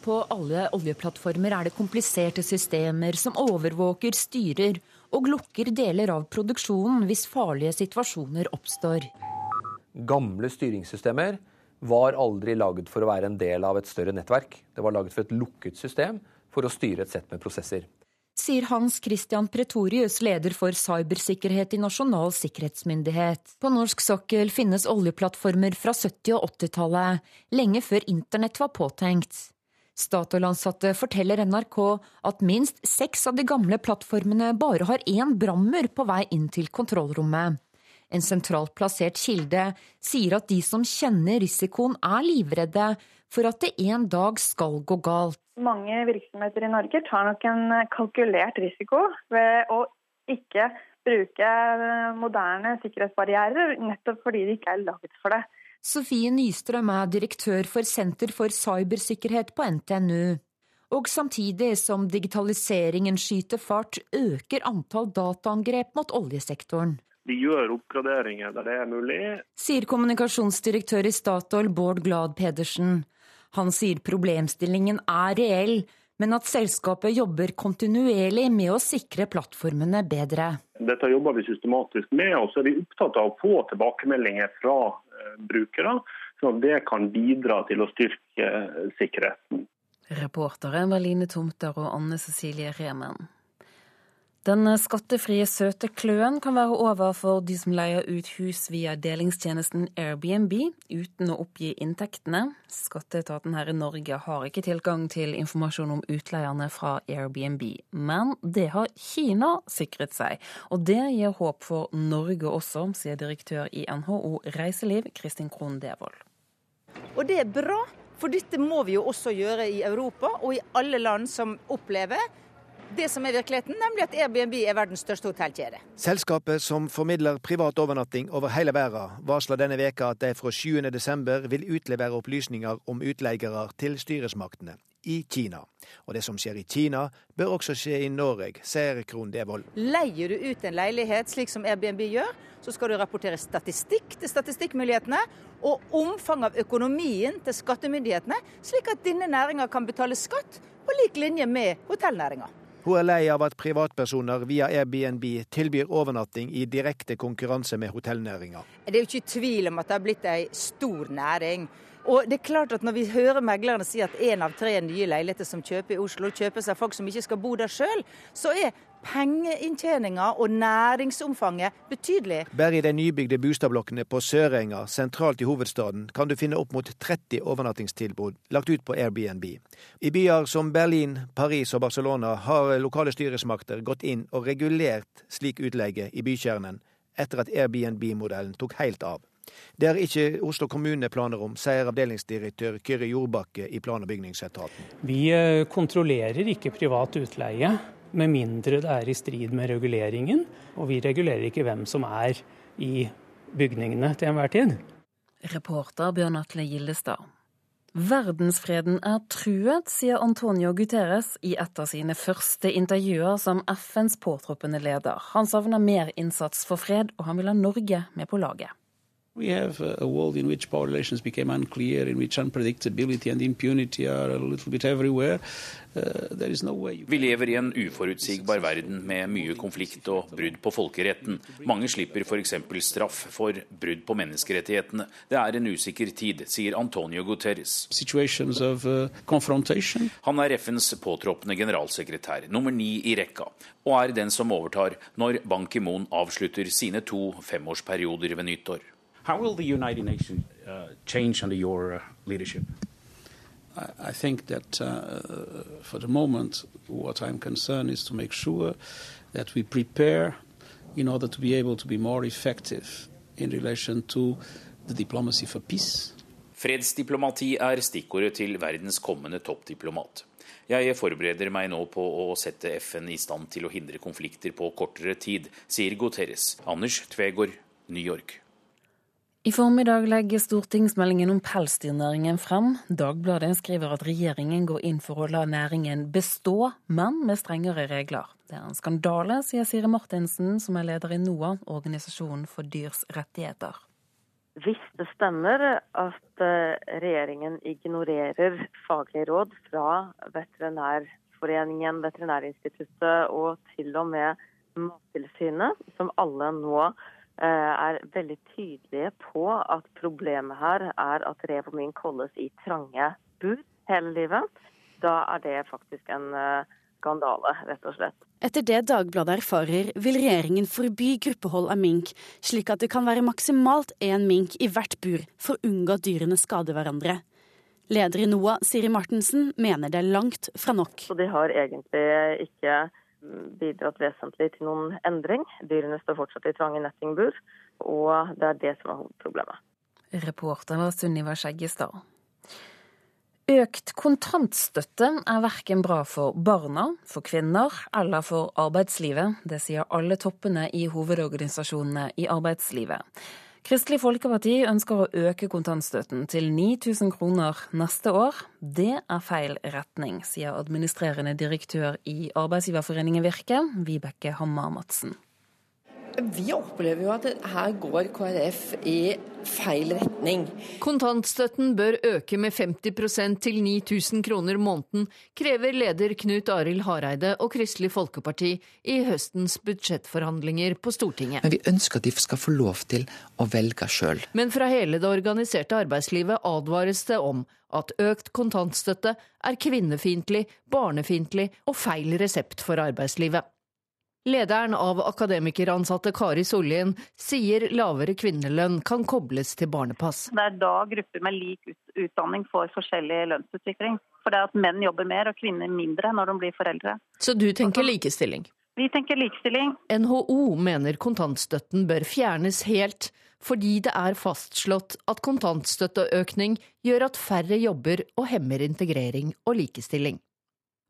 På alle oljeplattformer er det kompliserte systemer som overvåker, styrer og lukker deler av produksjonen hvis farlige situasjoner oppstår. Gamle styringssystemer var aldri laget for å være en del av et større nettverk. Det var laget for et lukket system for å styre et sett med prosesser sier Hans Christian Pretorius, leder for cybersikkerhet i Nasjonal sikkerhetsmyndighet. På norsk sokkel finnes oljeplattformer fra 70- og 80-tallet, lenge før internett var påtenkt. Statoil-ansatte forteller NRK at minst seks av de gamle plattformene bare har én brannmur på vei inn til kontrollrommet. En sentralt plassert kilde sier at de som kjenner risikoen er livredde for at det en dag skal gå galt. Mange virksomheter i Norge tar nok en kalkulert risiko ved å ikke bruke moderne sikkerhetsbarrierer, nettopp fordi de ikke er laget for det. Sofie Nystrøm er direktør for Senter for cybersikkerhet på NTNU. Og samtidig som digitaliseringen skyter fart, øker antall dataangrep mot oljesektoren. Vi gjør oppgraderinger der det er mulig. Sier kommunikasjonsdirektør i Statoil Bård Glad Pedersen. Han sier problemstillingen er reell, men at selskapet jobber kontinuerlig med å sikre plattformene bedre. Dette jobber vi systematisk med, og så er vi opptatt av å få tilbakemeldinger fra eh, brukere, sånn at det kan bidra til å styrke eh, sikkerheten. Reportere var Line Tomter og Anne Cecilie Remen. Den skattefrie søte kløen kan være over for de som leier ut hus via delingstjenesten Airbnb uten å oppgi inntektene. Skatteetaten her i Norge har ikke tilgang til informasjon om utleierne fra Airbnb, men det har Kina sikret seg. Og det gir håp for Norge også, sier direktør i NHO Reiseliv, Kristin Krohn Devold. Og det er bra, for dette må vi jo også gjøre i Europa og i alle land som opplever det som er virkeligheten, nemlig at Airbnb er verdens største hotellkjede. Selskapet som formidler privat overnatting over hele verden, varsler denne veka at de fra 7.12 vil utlevere opplysninger om utleiere til styresmaktene i Kina. Og det som skjer i Kina, bør også skje i Norge, sier Krohn Devold. Leier du ut en leilighet slik som Airbnb gjør, så skal du rapportere statistikk til statistikkmulighetene og omfang av økonomien til skattemyndighetene, slik at denne næringa kan betale skatt på lik linje med hotellnæringa. Hun er lei av at privatpersoner via Airbnb tilbyr overnatting i direkte konkurranse med hotellnæringa. Det er jo ikke tvil om at det har blitt ei stor næring. Og det er klart at Når vi hører meglerne si at én av tre nye leiligheter som kjøper i Oslo, kjøpes av folk som ikke skal bo der sjøl, så er pengeinntjeninga og næringsomfanget betydelig. Bare i de nybygde boligblokkene på Sørenga, sentralt i hovedstaden, kan du finne opp mot 30 overnattingstilbud lagt ut på Airbnb. I byer som Berlin, Paris og Barcelona har lokale styresmakter gått inn og regulert slik utleie i bykjernen, etter at Airbnb-modellen tok helt av. Det er ikke Oslo kommune planer om, sier avdelingsdirektør Kyrre Jordbakke i plan- og bygningsetaten. Vi eh, kontrollerer ikke privat utleie med mindre det er i strid med reguleringen. Og vi regulerer ikke hvem som er i bygningene til enhver tid. Reporter Bjørn Atle Gildestad. Verdensfreden er truet, sier Antonio Guterres i et av sine første intervjuer som FNs påtroppende leder. Han savner mer innsats for fred, og han vil ha Norge med på laget. We have a world in which power relations became unclear, in which unpredictability and impunity are a little bit everywhere. Uh, no Vi lever i en uforutsigbar verden med mye konflikt og brudd på folkeretten. Mange slipper f.eks. straff for brudd på menneskerettighetene. Det er en usikker tid, sier Antonio Guterres. Of, uh, Han er FNs påtroppende generalsekretær, nummer ni i rekka, og er den som overtar når Ban Ki-moon avslutter sine to femårsperioder ved nyttår. How will the United Nations uh, change under your uh, leadership? I, I, think that uh, for the moment, what I'm concerned is to make sure that we prepare in order to be able to be more effective in relation to the diplomacy for peace. Fredsdiplomati er stikkordet til verdens kommende toppdiplomat. Jeg forbereder meg nå på å sette FN i stand til å hindre konflikter på kortere tid, sier Guterres. Anders Tvegård, New York. I formiddag legger stortingsmeldingen om pelsdyrnæringen frem. Dagbladet skriver at regjeringen går inn for å la næringen bestå, men med strengere regler. Det er en skandale, sier Siri Martinsen, som er leder i NOAH, organisasjonen for dyrs rettigheter. Hvis det stemmer at eh, regjeringen ignorerer faglige råd fra Veterinærforeningen, Veterinærinstituttet og til og med Mattilsynet, som alle nå er veldig tydelige på at problemet her er at rev og mink holdes i trange bur hele livet. Da er det faktisk en eh, skandale, rett og slett. Etter det Dagbladet erfarer, vil regjeringen forby gruppehold av mink, slik at det kan være maksimalt én mink i hvert bur for å unngå at dyrene skader hverandre. Leder i NOAH, Siri Martensen, mener det er langt fra nok. Så de har egentlig ikke bidratt vesentlig til noen endring. Dyrene står fortsatt i trange nettingbur, og det er det som er hovedproblemet. Reporter var Sunniva Skjeggestad. Økt kontantstøtte er verken bra for barna, for kvinner eller for arbeidslivet. Det sier alle toppene i hovedorganisasjonene i arbeidslivet. Kristelig Folkeparti ønsker å øke kontantstøtten til 9000 kroner neste år. Det er feil retning, sier administrerende direktør i Arbeidsgiverforeningen Virke, Vibeke Hammer Madsen. Vi opplever jo at her går KrF i feil retning. Kontantstøtten bør øke med 50% til 9000 kroner måneden, krever leder Knut Arild Hareide og Kristelig Folkeparti i høstens budsjettforhandlinger på Stortinget. Men vi ønsker at de skal få lov til å velge sjøl. Men fra hele det organiserte arbeidslivet advares det om at økt kontantstøtte er kvinnefiendtlig, barnefiendtlig og feil resept for arbeidslivet. Lederen av akademikeransatte Kari Sollien sier lavere kvinnelønn kan kobles til barnepass. Det er da grupper med lik utdanning får forskjellig lønnsutvikling. For det er at menn jobber mer og kvinner mindre når de blir foreldre. Så du tenker likestilling? Vi tenker likestilling. NHO mener kontantstøtten bør fjernes helt, fordi det er fastslått at kontantstøtteøkning gjør at færre jobber og hemmer integrering og likestilling.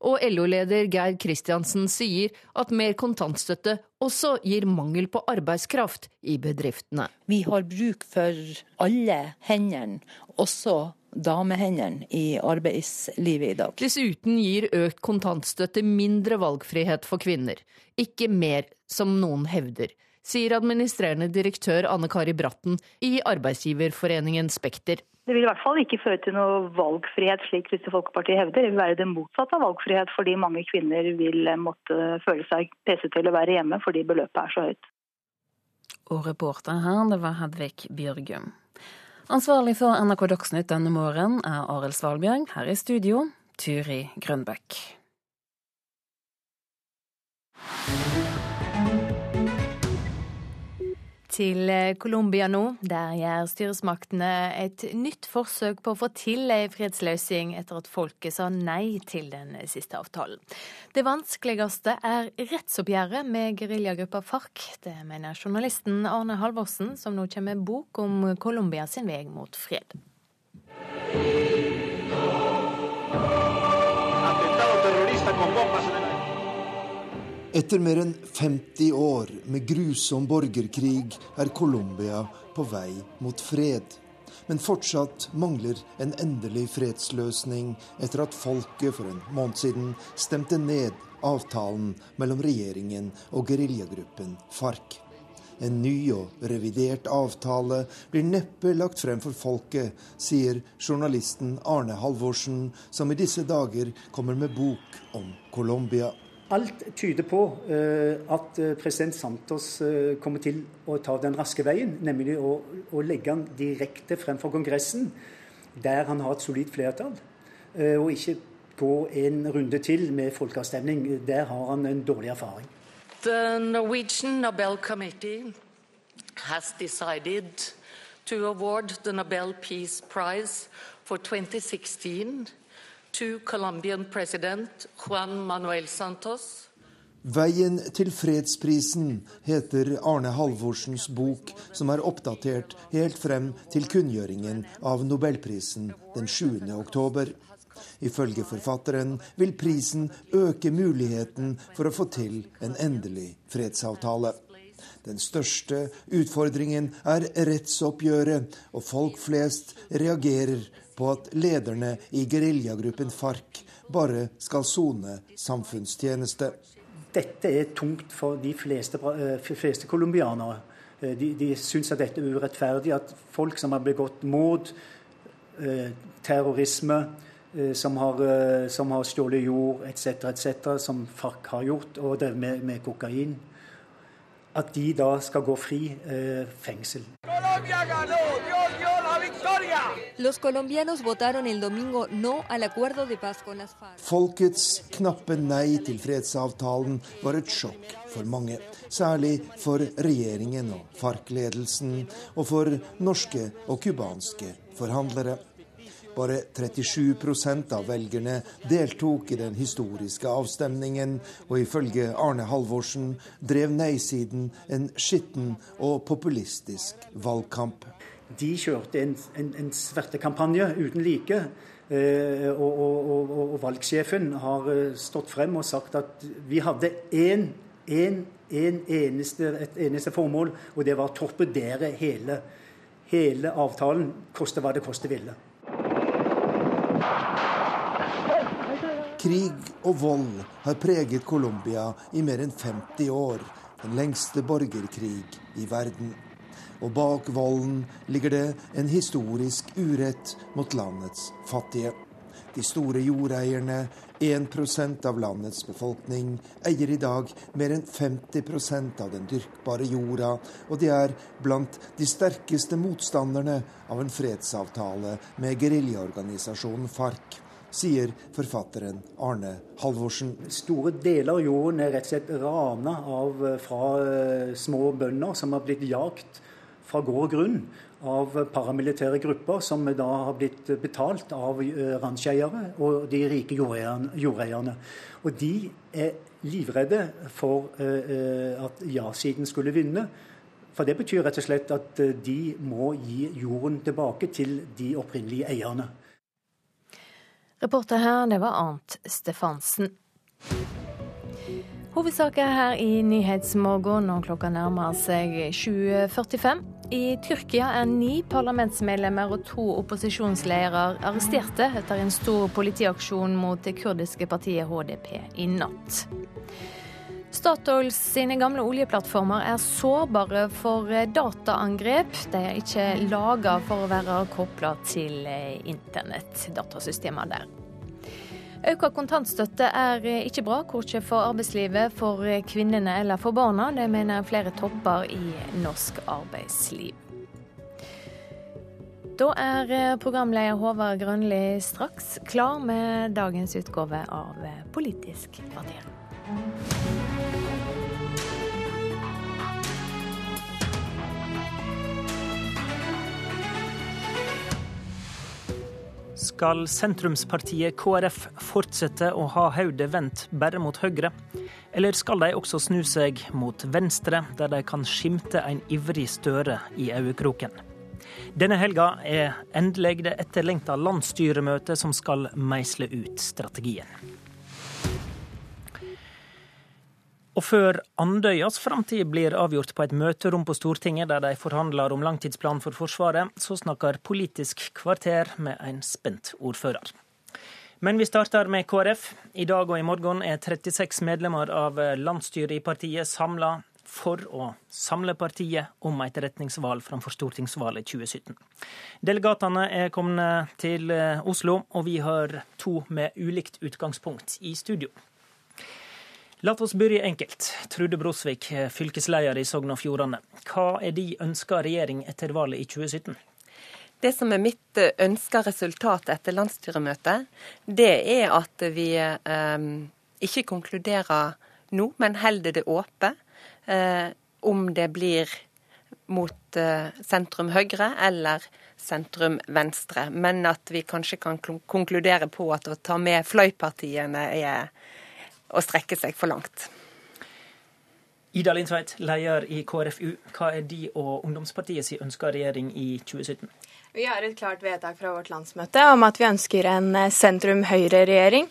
Og LO-leder Geir Kristiansen sier at mer kontantstøtte også gir mangel på arbeidskraft i bedriftene. Vi har bruk for alle hendene, også damehendene i arbeidslivet i dag. Dessuten gir økt kontantstøtte mindre valgfrihet for kvinner, ikke mer, som noen hevder sier administrerende direktør Anne Kari Bratten i Arbeidsgiverforeningen Spekter. Det vil i hvert fall ikke føre til noe valgfrihet, slik Kristelig Folkeparti hevder. Det vil være det motsatte av valgfrihet, fordi mange kvinner vil måtte føle seg presset til å være hjemme fordi beløpet er så høyt. Og reporter her, det var Hedvig Bjørgum. Ansvarlig for NRK Dagsnytt denne morgenen er Arild Svalbjørg. Her i studio, Turi Grønbæk. Til eh, Colombia nå. Der gjør styresmaktene et nytt forsøk på å få til ei fredsløsning etter at folket sa nei til den siste avtalen. Det vanskeligste er rettsoppgjøret med geriljagruppa FARC. Det mener journalisten Arne Halvorsen, som nå kommer med bok om Colombia sin vei mot fred. Etter mer enn 50 år med grusom borgerkrig er Colombia på vei mot fred. Men fortsatt mangler en endelig fredsløsning etter at folket for en måned siden stemte ned avtalen mellom regjeringen og geriljagruppen FARC. En ny og revidert avtale blir neppe lagt frem for folket, sier journalisten Arne Halvorsen, som i disse dager kommer med bok om Colombia. Alt tyder på uh, at eh, president Santos uh, kommer til å ta den raske veien, nemlig å, å legge han direkte fremfor Kongressen, der han har et solid flertall, og ikke gå en runde til med folkeavstemning. Der har han en dårlig erfaring. The Norwegian Nobel Committee has decided to award the Nobel Peace Prize for 2016 Juan Manuel Santos. Veien til fredsprisen heter Arne Halvorsens bok, som er oppdatert helt frem til kunngjøringen av nobelprisen den 7. oktober. Ifølge forfatteren vil prisen øke muligheten for å få til en endelig fredsavtale. Den største utfordringen er rettsoppgjøret, og folk flest reagerer på at lederne i geriljagruppen FARC bare skal sone samfunnstjeneste. Dette er tungt for de fleste, eh, fleste colombianere. Eh, de, de syns at dette er urettferdig, at folk som har begått mord, eh, terrorisme, som har, som har stjålet jord etc., etc., som FARC har gjort, og drevet med, med kokain at de da skal gå fri eh, fengsel. Folkets knappe nei til fredsavtalen var et sjokk for mange. Særlig for regjeringen og FARC-ledelsen, og for norske og cubanske forhandlere. Bare 37% av velgerne deltok i den historiske avstemningen, og ifølge Arne Halvorsen drev nei-siden en skitten og populistisk valgkamp. De kjørte en, en, en svertekampanje uten like. Eh, og, og, og, og, valgsjefen har eh, stått frem og sagt at vi hadde én, én, én eneste, et eneste formål, og det var å torpedere hele, hele avtalen, koste hva det koste ville. Krig og vold har preget Colombia i mer enn 50 år. Den lengste borgerkrig i verden. Og bak volden ligger det en historisk urett mot landets fattige. De store jordeierne, 1% av landets befolkning, eier i dag mer enn 50% av den dyrkbare jorda, og de er blant de sterkeste motstanderne av en fredsavtale med geriljaorganisasjonen FARC sier forfatteren Arne Halvorsen. Store deler av jorden er rett og slett rana av, eh, fra eh, små bønder som har blitt jagt fra gård og grunn av paramilitære grupper som da har blitt betalt av eh, og de rike jordeierne. Og de er livredde for at ja-siden skulle vinne. For det betyr rett og slett at de må gi jorden tilbake til de opprinnelige eierne. Reporter her, det var Arnt Stefansen. Hovedsaker her i Nyhetsmorgen når klokka nærmer seg 7.45. I Tyrkia er ni parlamentsmedlemmer og to opposisjonsledere arresterte etter en stor politiaksjon mot det kurdiske partiet HDP i natt. Statoil sine gamle oljeplattformer er sårbare for dataangrep. De er ikke laga for å være kobla til internett, datasystemer der. Økt kontantstøtte er ikke bra, korkje for arbeidslivet, for kvinnene eller for barna. Det mener flere topper i norsk arbeidsliv. Da er programleder Håvard Grønli straks klar med dagens utgave av Politisk kvarter. Skal sentrumspartiet KrF fortsette å ha hodet vendt bare mot Høyre? Eller skal de også snu seg mot venstre, der de kan skimte en ivrig Støre i øyekroken? Denne helga er endelig det etterlengta landsstyremøtet som skal meisle ut strategien. Og før Andøyas framtid blir avgjort på et møterom på Stortinget der de forhandler om langtidsplan for Forsvaret, så snakker Politisk kvarter med en spent ordfører. Men vi starter med KrF. I dag og i morgen er 36 medlemmer av landsstyret i partiet samla for å samle partiet om et retningsvalg framfor stortingsvalget 2017. Delegatene er kommet til Oslo, og vi har to med ulikt utgangspunkt i studio. La oss begynne enkelt. Trude Brosvik, fylkesleder i Sogn og Fjordane. Hva er de ønska regjering etter valget i 2017? Det som er mitt eh, ønska resultat etter landsstyremøtet, det er at vi eh, ikke konkluderer nå, men holder det åpent eh, om det blir mot eh, sentrum høyre eller sentrum venstre. Men at vi kanskje kan konkludere på at å ta med fløypartiene er å strekke seg for langt. Ida Lindsveit, leder i KrFU. Hva er de og ungdomspartiet si ønska regjering i 2017? Vi har et klart vedtak fra vårt landsmøte om at vi ønsker en eh, sentrum-høyre-regjering.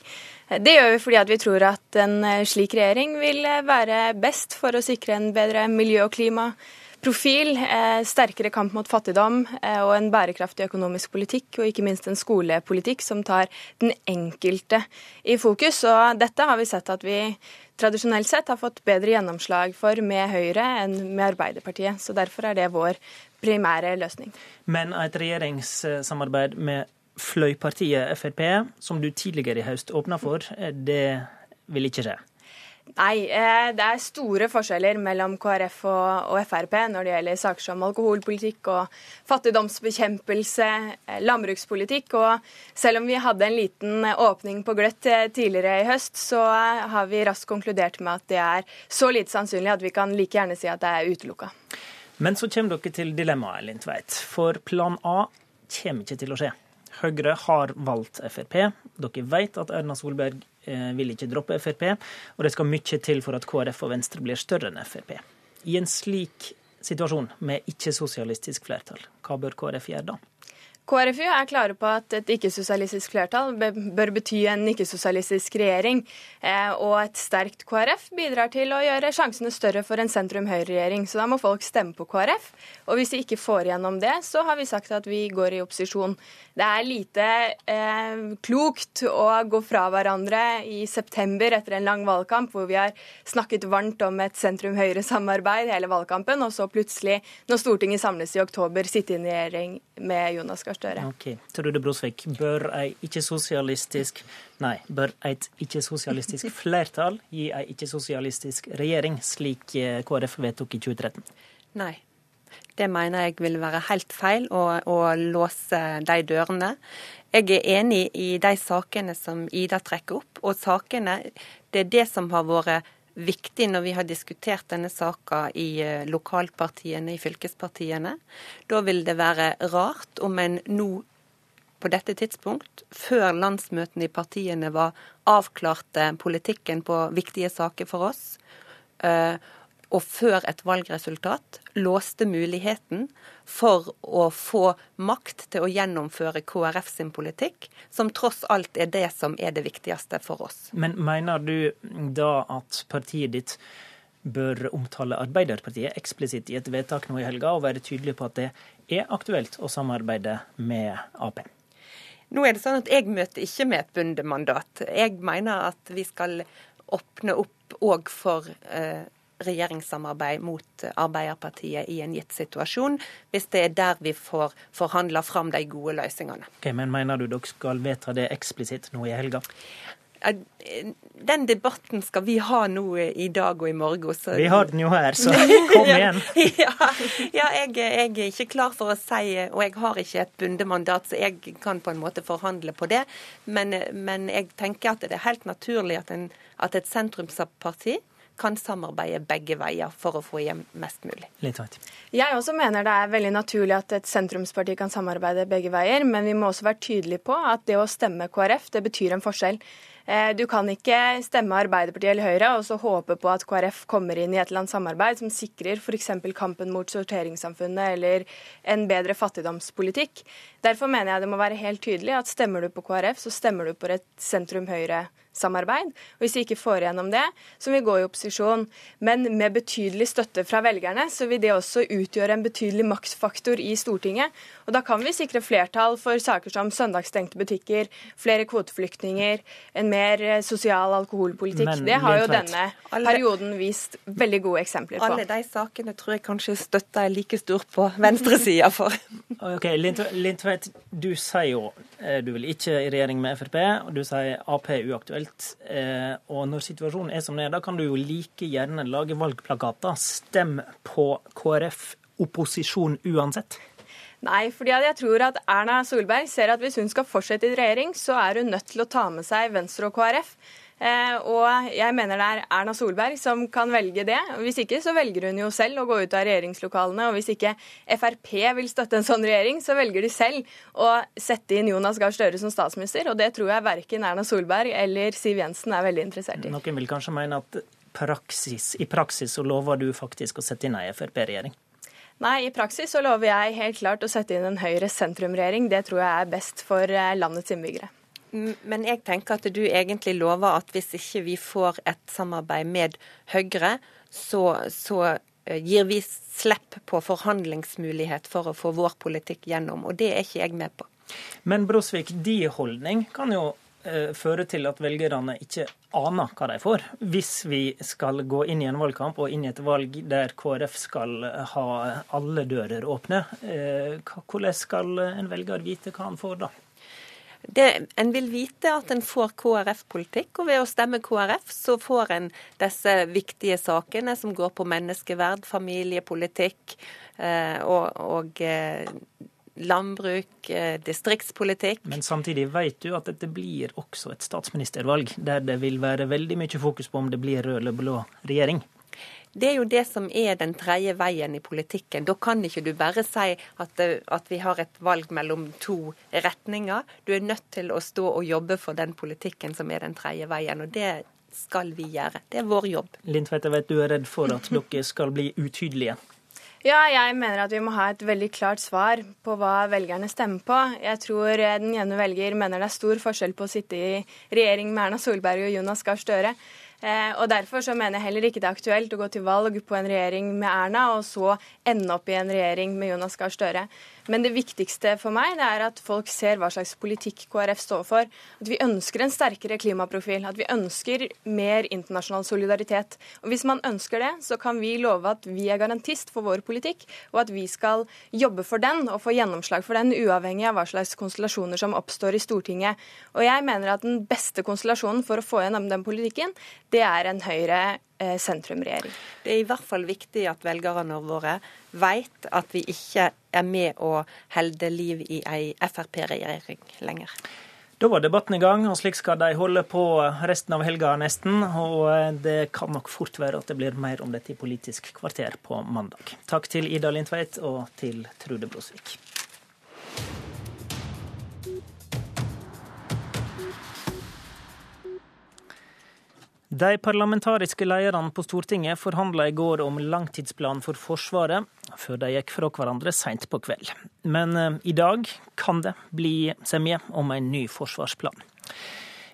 Det gjør vi fordi vi tror at en eh, slik regjering vil eh, være best for å sikre en bedre miljø og klima, profil, eh, sterkere kamp mot fattigdom eh, og en bærekraftig økonomisk politikk, og ikke minst en skolepolitikk som tar den enkelte i fokus. Og dette har vi sett at vi tradisjonelt sett har fått bedre gjennomslag for med Høyre enn med Arbeiderpartiet. Så derfor er det vår primære løsning. Men et regjeringssamarbeid med fløypartiet Frp, som du tidligere i høst åpna for, det vil ikke skje? Nei, eh, det er store forskjeller mellom KrF og, Frp når det gjelder saker som alkoholpolitikk og fattigdomsbekjempelse, eh, landbrukspolitikk. Og selv om vi hadde en liten åpning på gløtt eh, tidligere i høst, så har vi raskt konkludert med at det er så lite sannsynlig at vi kan like gjerne si at det er utelukka. Men så kommer dere til dilemmaet, Linn Tveit. For plan A kommer ikke til å skje. Høyre har valgt Frp. Dere vet at Erna Solberg vil ikke droppe Frp, og det skal mye til for at KrF og Venstre blir større enn Frp. I en slik situasjon med ikke-sosialistisk flertall, hva bør KrF gjøre da? KrFU er klare på at et ikke-sosialistisk flertall bør bety en ikke-sosialistisk regjering. Eh, og et sterkt KrF bidrar til å gjøre sjansene større for en sentrum-høyre-regjering. Så da må folk stemme på KrF. Og hvis de ikke får igjennom det, så har vi sagt at vi går i opposisjon. Det er lite eh, klokt å gå fra hverandre i september etter en lang valgkamp hvor vi har snakket varmt om et sentrum-høyre-samarbeid hele valgkampen, og så plutselig, når Stortinget samles i oktober, sitte i en regjering med Jonas Gahr Støre. Okay. Trude Brosvik, bør ei ikke-sosialistisk Nei, bør et ikke-sosialistisk flertall gi ei ikke-sosialistisk regjering, slik eh, KrF vedtok i 2013? Nei. Det mener jeg vil være helt feil å, å låse de dørene. Jeg er enig i de sakene som Ida trekker opp, og sakene Det er det som har vært viktig når vi har diskutert denne saka i eh, lokalpartiene, i fylkespartiene. Da vil det være rart om en nå på dette tidspunkt, før landsmøtene i partiene var avklarte politikken på viktige saker for oss, eh, og før et valgresultat låste muligheten for å få makt til å gjennomføre KrF sin politikk, som tross alt er det som er det viktigste for oss. Men mener du da at partiet ditt bør omtale Arbeiderpartiet eksplisitt i et vedtak nå i helga, og være tydelig på at det er aktuelt å samarbeide med Ap? Nå er det sånn at Jeg møter ikke med et bundemandat. Jeg mener at vi skal åpne opp òg for eh, regjeringssamarbeid mot Arbeiderpartiet i en gitt situasjon, hvis det er der vi får forhandla fram de gode løsningene. Okay, men Mener du dere skal vedta det eksplisitt nå i helga? Den debatten skal vi ha nå i dag og i morgen. Så... Vi har den jo her, så kom igjen. ja, ja jeg, jeg, er ikke klar for å si, og jeg har ikke et bundet mandat, så jeg kan på en måte forhandle på det. Men, men jeg tenker at det er helt naturlig at, en, at et sentrumsparti kan samarbeide begge veier for å få hjem mest mulig. Jeg også mener det er veldig naturlig at et sentrumsparti kan samarbeide begge veier, men vi må også være tydelige på at det å stemme KrF, det betyr en forskjell. Eh, du kan ikke stemme Arbeiderpartiet eller Høyre og så håpe på at KrF kommer inn i et eller annet samarbeid som sikrer f.eks. kampen mot sorteringssamfunnet eller en bedre fattigdomspolitikk. Derfor mener jeg det må være helt tydelig at stemmer du på KrF, så stemmer du på et sentrum-høyre samarbeid. Og hvis vi ikke får igjennom det, så vil vi gå i opposisjon. Men med betydelig støtte fra velgerne, så vil det også utgjøre en betydelig maktfaktor i Stortinget. Og da kan vi sikre flertall for saker som søndagsstengte butikker, flere kvoteflyktninger, en mer eh, sosial alkoholpolitikk. Men, det har jo denne perioden vist veldig gode eksempler på. Alle de sakene tror jeg kanskje støtta er like stort på venstresida for. ok, Lindtveit, du sier jo eh, du vil ikke i regjering med Frp, og du sier Ap er uaktuelt aktuelt. Eh, og når situasjonen er som den er, da kan du jo like gjerne lage valgplakater. Stem på KrF opposisjon uansett. Nei, fordi jeg tror at Erna Solberg ser at hvis hun skal fortsette i regjering, så er hun nødt til å ta med seg Venstre og KrF. Eh, og jeg mener det er Erna Solberg som kan velge det. Hvis ikke så velger hun jo selv å gå ut av regjeringslokalene. Og hvis ikke Frp vil støtte en sånn regjering, så velger de selv å sette inn Jonas Gahr Støre som statsminister. Og det tror jeg verken Erna Solberg eller Siv Jensen er veldig interessert i. Noen vil kanskje mene at praksis, i praksis så lover du faktisk å sette inn ei Frp-regjering? Nei, i praksis så lover jeg helt klart å sette inn en Høyre sentrum-regjering. Det tror jeg er best for eh, landets innbyggere. Men jeg tenker at du egentlig lover at hvis ikke vi får et samarbeid med Høyre, så, så eh, gir vi slipp på forhandlingsmulighet for å få vår politikk gjennom. Og det er ikke jeg med på. Men Brosvik, de holdning kan jo eh, føre til at velgerne ikke aner hva de får. Hvis vi skal gå inn i en valgkamp og inn i et valg der KrF skal ha alle dører åpne, eh, hvordan skal en velger vite hva han får da? Det, en vil vite at en får KrF-politikk, og ved å stemme KrF så får en disse viktige sakene som går på menneskeverd, familiepolitikk eh, og, og eh, landbruk, eh, distriktspolitikk. Men samtidig vet du at dette blir også et statsministervalg, der det vil være veldig mye fokus på om det blir rød eller blå regjering. Det er jo det som er den tredje veien i politikken. Da kan ikke du bare si at, at, vi har et valg mellom to retninger. Du er nødt til å stå og jobbe for den politikken som er den tredje veien. og det skal vi gjøre. Det er vår jobb. Lindtveit, jeg vet du er redd for at dere skal bli utydelige. Ja, jeg mener at vi må ha et veldig klart svar på hva velgerne stemmer på. Jeg tror den ene velger mener det er stor forskjell på å sitte i regjering med Erna Solberg og Jonas Gahr Støre. Eh, og Derfor så mener jeg heller ikke det er aktuelt å gå til valg på en regjering med Erna, og så ende opp i en regjering med Jonas Gahr Støre. Men det viktigste for meg det er at folk ser hva slags politikk KrF står for. At vi ønsker en sterkere klimaprofil. At vi ønsker mer internasjonal solidaritet. Og Hvis man ønsker det, så kan vi love at vi er garantist for vår politikk, og at vi skal jobbe for den og få gjennomslag for den, uavhengig av hva slags konstellasjoner som oppstår i Stortinget. Og jeg mener at den beste konstellasjonen for å få gjennom den politikken, det er en Høyre sentrumregjering. Det er i hvert fall viktig at velgerne våre vet at vi ikke er med å helde liv i ei Frp-regjering lenger. Da var debatten i gang, og slik skal de holde på resten av helga nesten. Og eh, det kan nok fort være at det blir mer om dette i Politisk kvarter på mandag. Takk til Ida Lindtveit og til Trude Brosvik. De parlamentariske lederne på Stortinget forhandla i går om langtidsplanen for Forsvaret, før de gikk fra hverandre seint på kveld. Men eh, i dag kan det bli semje om en ny forsvarsplan.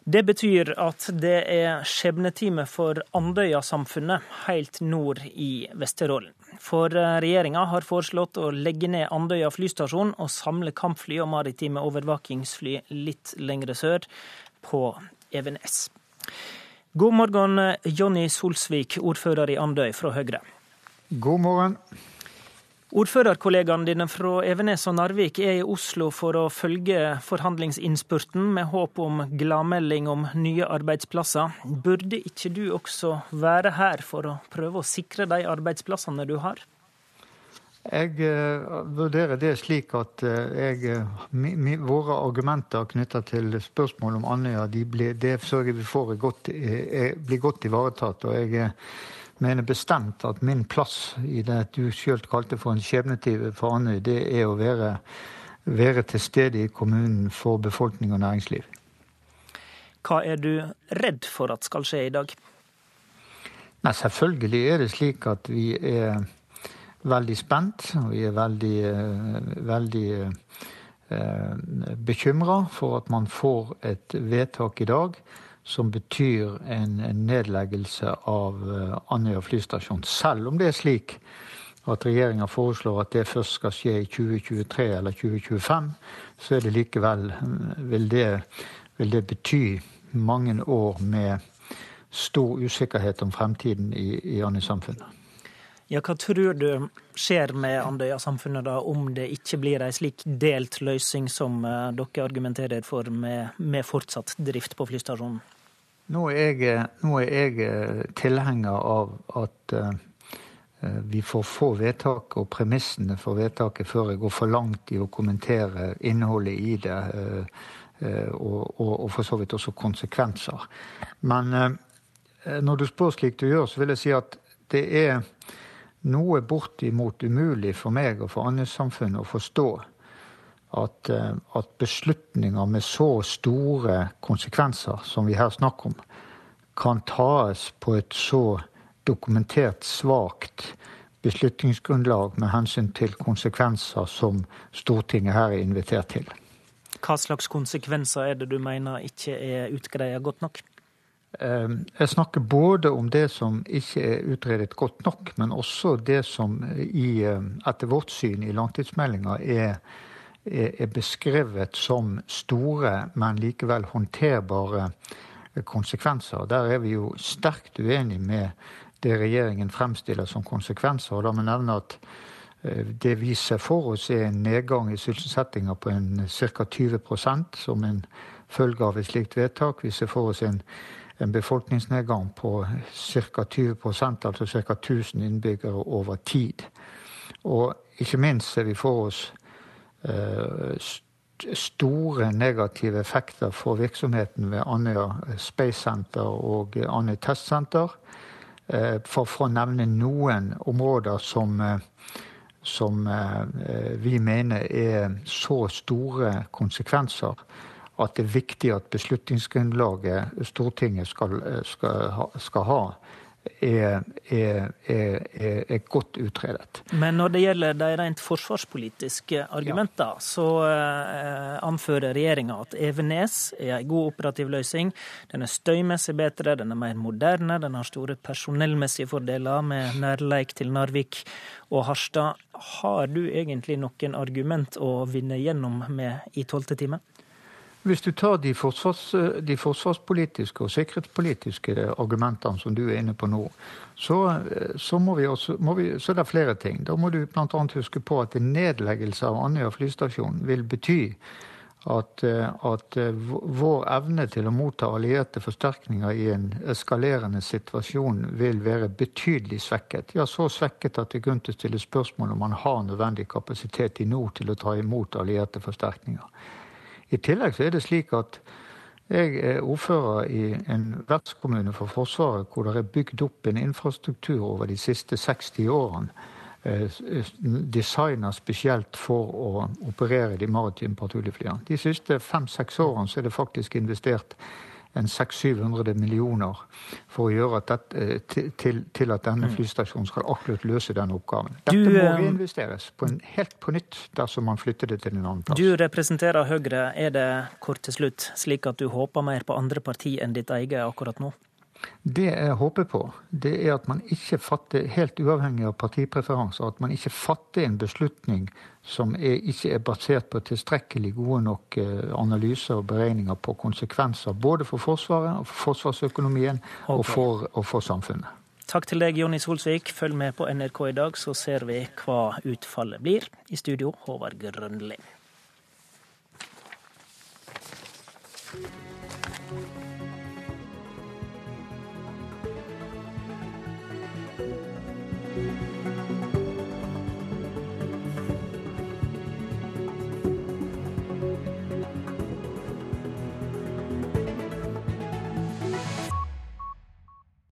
Det betyr at det er skjebnetime for Andøya-samfunnet helt nord i Vesterålen. For eh, regjeringa har foreslått å legge ned Andøya flystasjon og samle kampfly og maritime overvåkingsfly litt lengre sør, på Evenes. God morgen, Jonny Solsvik, ordfører i Andøy fra Høyre. God morgen. Ordførerkollegaene dine fra Evenes og Narvik er i Oslo for å følge forhandlingsinnspurten med håp om gladmelding om nye arbeidsplasser. Burde ikke du også være her for å prøve å sikre de arbeidsplassene du har? Jeg uh, vurderer det slik at uh, jeg, mi, våre argumenter knytta til spørsmål om Andøya, de ble, det sørger vi for godt, blir godt ivaretatt. Og jeg mener bestemt at min plass i det du sjøl kalte for en skjebnetive for Andøy, det er å være, være til stede i kommunen for befolkning og næringsliv. Hva er du redd for at skal skje i dag? Nei, Selvfølgelig er det slik at vi er veldig spent. Og vi er veldig, eh, veldig eh, bekymra for at man får et vedtak i dag som betyr en, nedleggelse av eh, Andøya flystasjon. Selv om det er slik at regjeringa foreslår at det først skal skje i 2023 eller 2025, så det likevel vil det, vil det bety mange år med stor usikkerhet om fremtiden i, i Andøy-samfunnet. Ja, Hva tror du skjer med Andøya-samfunnet da, om det ikke blir en slik delt løsning som uh, dere argumenterer for med, med, fortsatt drift på flystasjonen? Nå er jeg, nå er jeg eh, tilhenger av at uh, vi får få vedtak og premissene for vedtaket før jeg går for langt i å kommentere innholdet i det, og, og, og, for så vidt også konsekvenser. Men når du spør slik du gjør, så vil jeg si at det er noe bortimot umulig for meg og for Andøy-samfunnet å forstå at, eh, at, beslutninger med så store konsekvenser som vi her snakker om, kan tas på et så dokumentert svakt beslutningsgrunnlag med hensyn til konsekvenser som Stortinget her er invitert til. Hva slags konsekvenser er det du mener ikke er utgreia godt nok? Ehm, jeg snakker både om det som ikke er utredet godt nok, men også det som i, eh, etter vårt syn i langtidsmeldinga er, er, beskrevet som store, men likevel håndterbare konsekvenser. Der er vi jo sterkt uenig med det regjeringen fremstiller som konsekvenser. og da må jeg nevne at Det vi ser for oss, er en nedgang i sysselsettinga på ca. 20 som en følge av et slikt vedtak. Vi ser for oss en, en befolkningsnedgang på ca. 20 altså ca. 1000 innbyggere over tid. Og ikke minst ser vi for oss eh, store negative effekter for virksomheten ved Andøya Space Center og Andøya Testsenter. Eh, for, for å nevne noen områder som, eh, som vi mener er så store konsekvenser at det er viktig at beslutningsgrunnlaget Stortinget skal, skal, skal ha, er, er, er, er, godt utredet. Men når det gjelder de rent forsvarspolitiske argumentene, ja. så eh, anfører regjeringa at Evenes er en god operativ løsning. Den er støymessig bedre, den er mer moderne, den har store personellmessige fordeler med nærleik til Narvik og Harstad. Har du egentlig noen argument å vinne gjennom med i tolvte time? Hvis du tar de, forsvars, de, forsvarspolitiske og sikkerhetspolitiske argumentene som du er inne på nå, så, så, også, vi, så er det flere ting. Da må du bl.a. huske på at en nedleggelse av Andøya flystasjon vil bety at, at, vår evne til å motta allierte forsterkninger i en eskalerende situasjon vil være betydelig svekket. Ja, så svekket at det er grunn til å stille spørsmål om man har nødvendig kapasitet i nord til å ta imot allierte forsterkninger. I tillegg så er det slik at jeg er ordfører i en vertskommune for Forsvaret hvor det er bygd opp en infrastruktur over de siste 60 årene. designet Designa spesielt for å operere de maritime patruljeflyene. De siste fem-seks årene så er det faktisk investert en 600-700 millioner for å gjøre at dette, eh, til, til, at denne mm. flystasjonen skal akkurat løse den oppgaven. Dette du, må reinvesteres eh, på en, helt på nytt dersom man flytter det til en annen plass. Du representerer Høyre. Er det kort til slutt slik at du håper mer på andre parti enn ditt eget akkurat nå? Det jeg håper på, det er at man ikke fatter, helt uavhengig av partipreferanser, at man ikke fatter en beslutning som er, ikke er basert på tilstrekkelig gode nok eh, analyser og beregninger på konsekvenser både for Forsvaret, og for forsvarsøkonomien okay. og, for, og for samfunnet. Takk til deg, Jonny Solsvik. Følg med på NRK i dag, så ser vi hva utfallet blir. I studio, Håvard Grønli.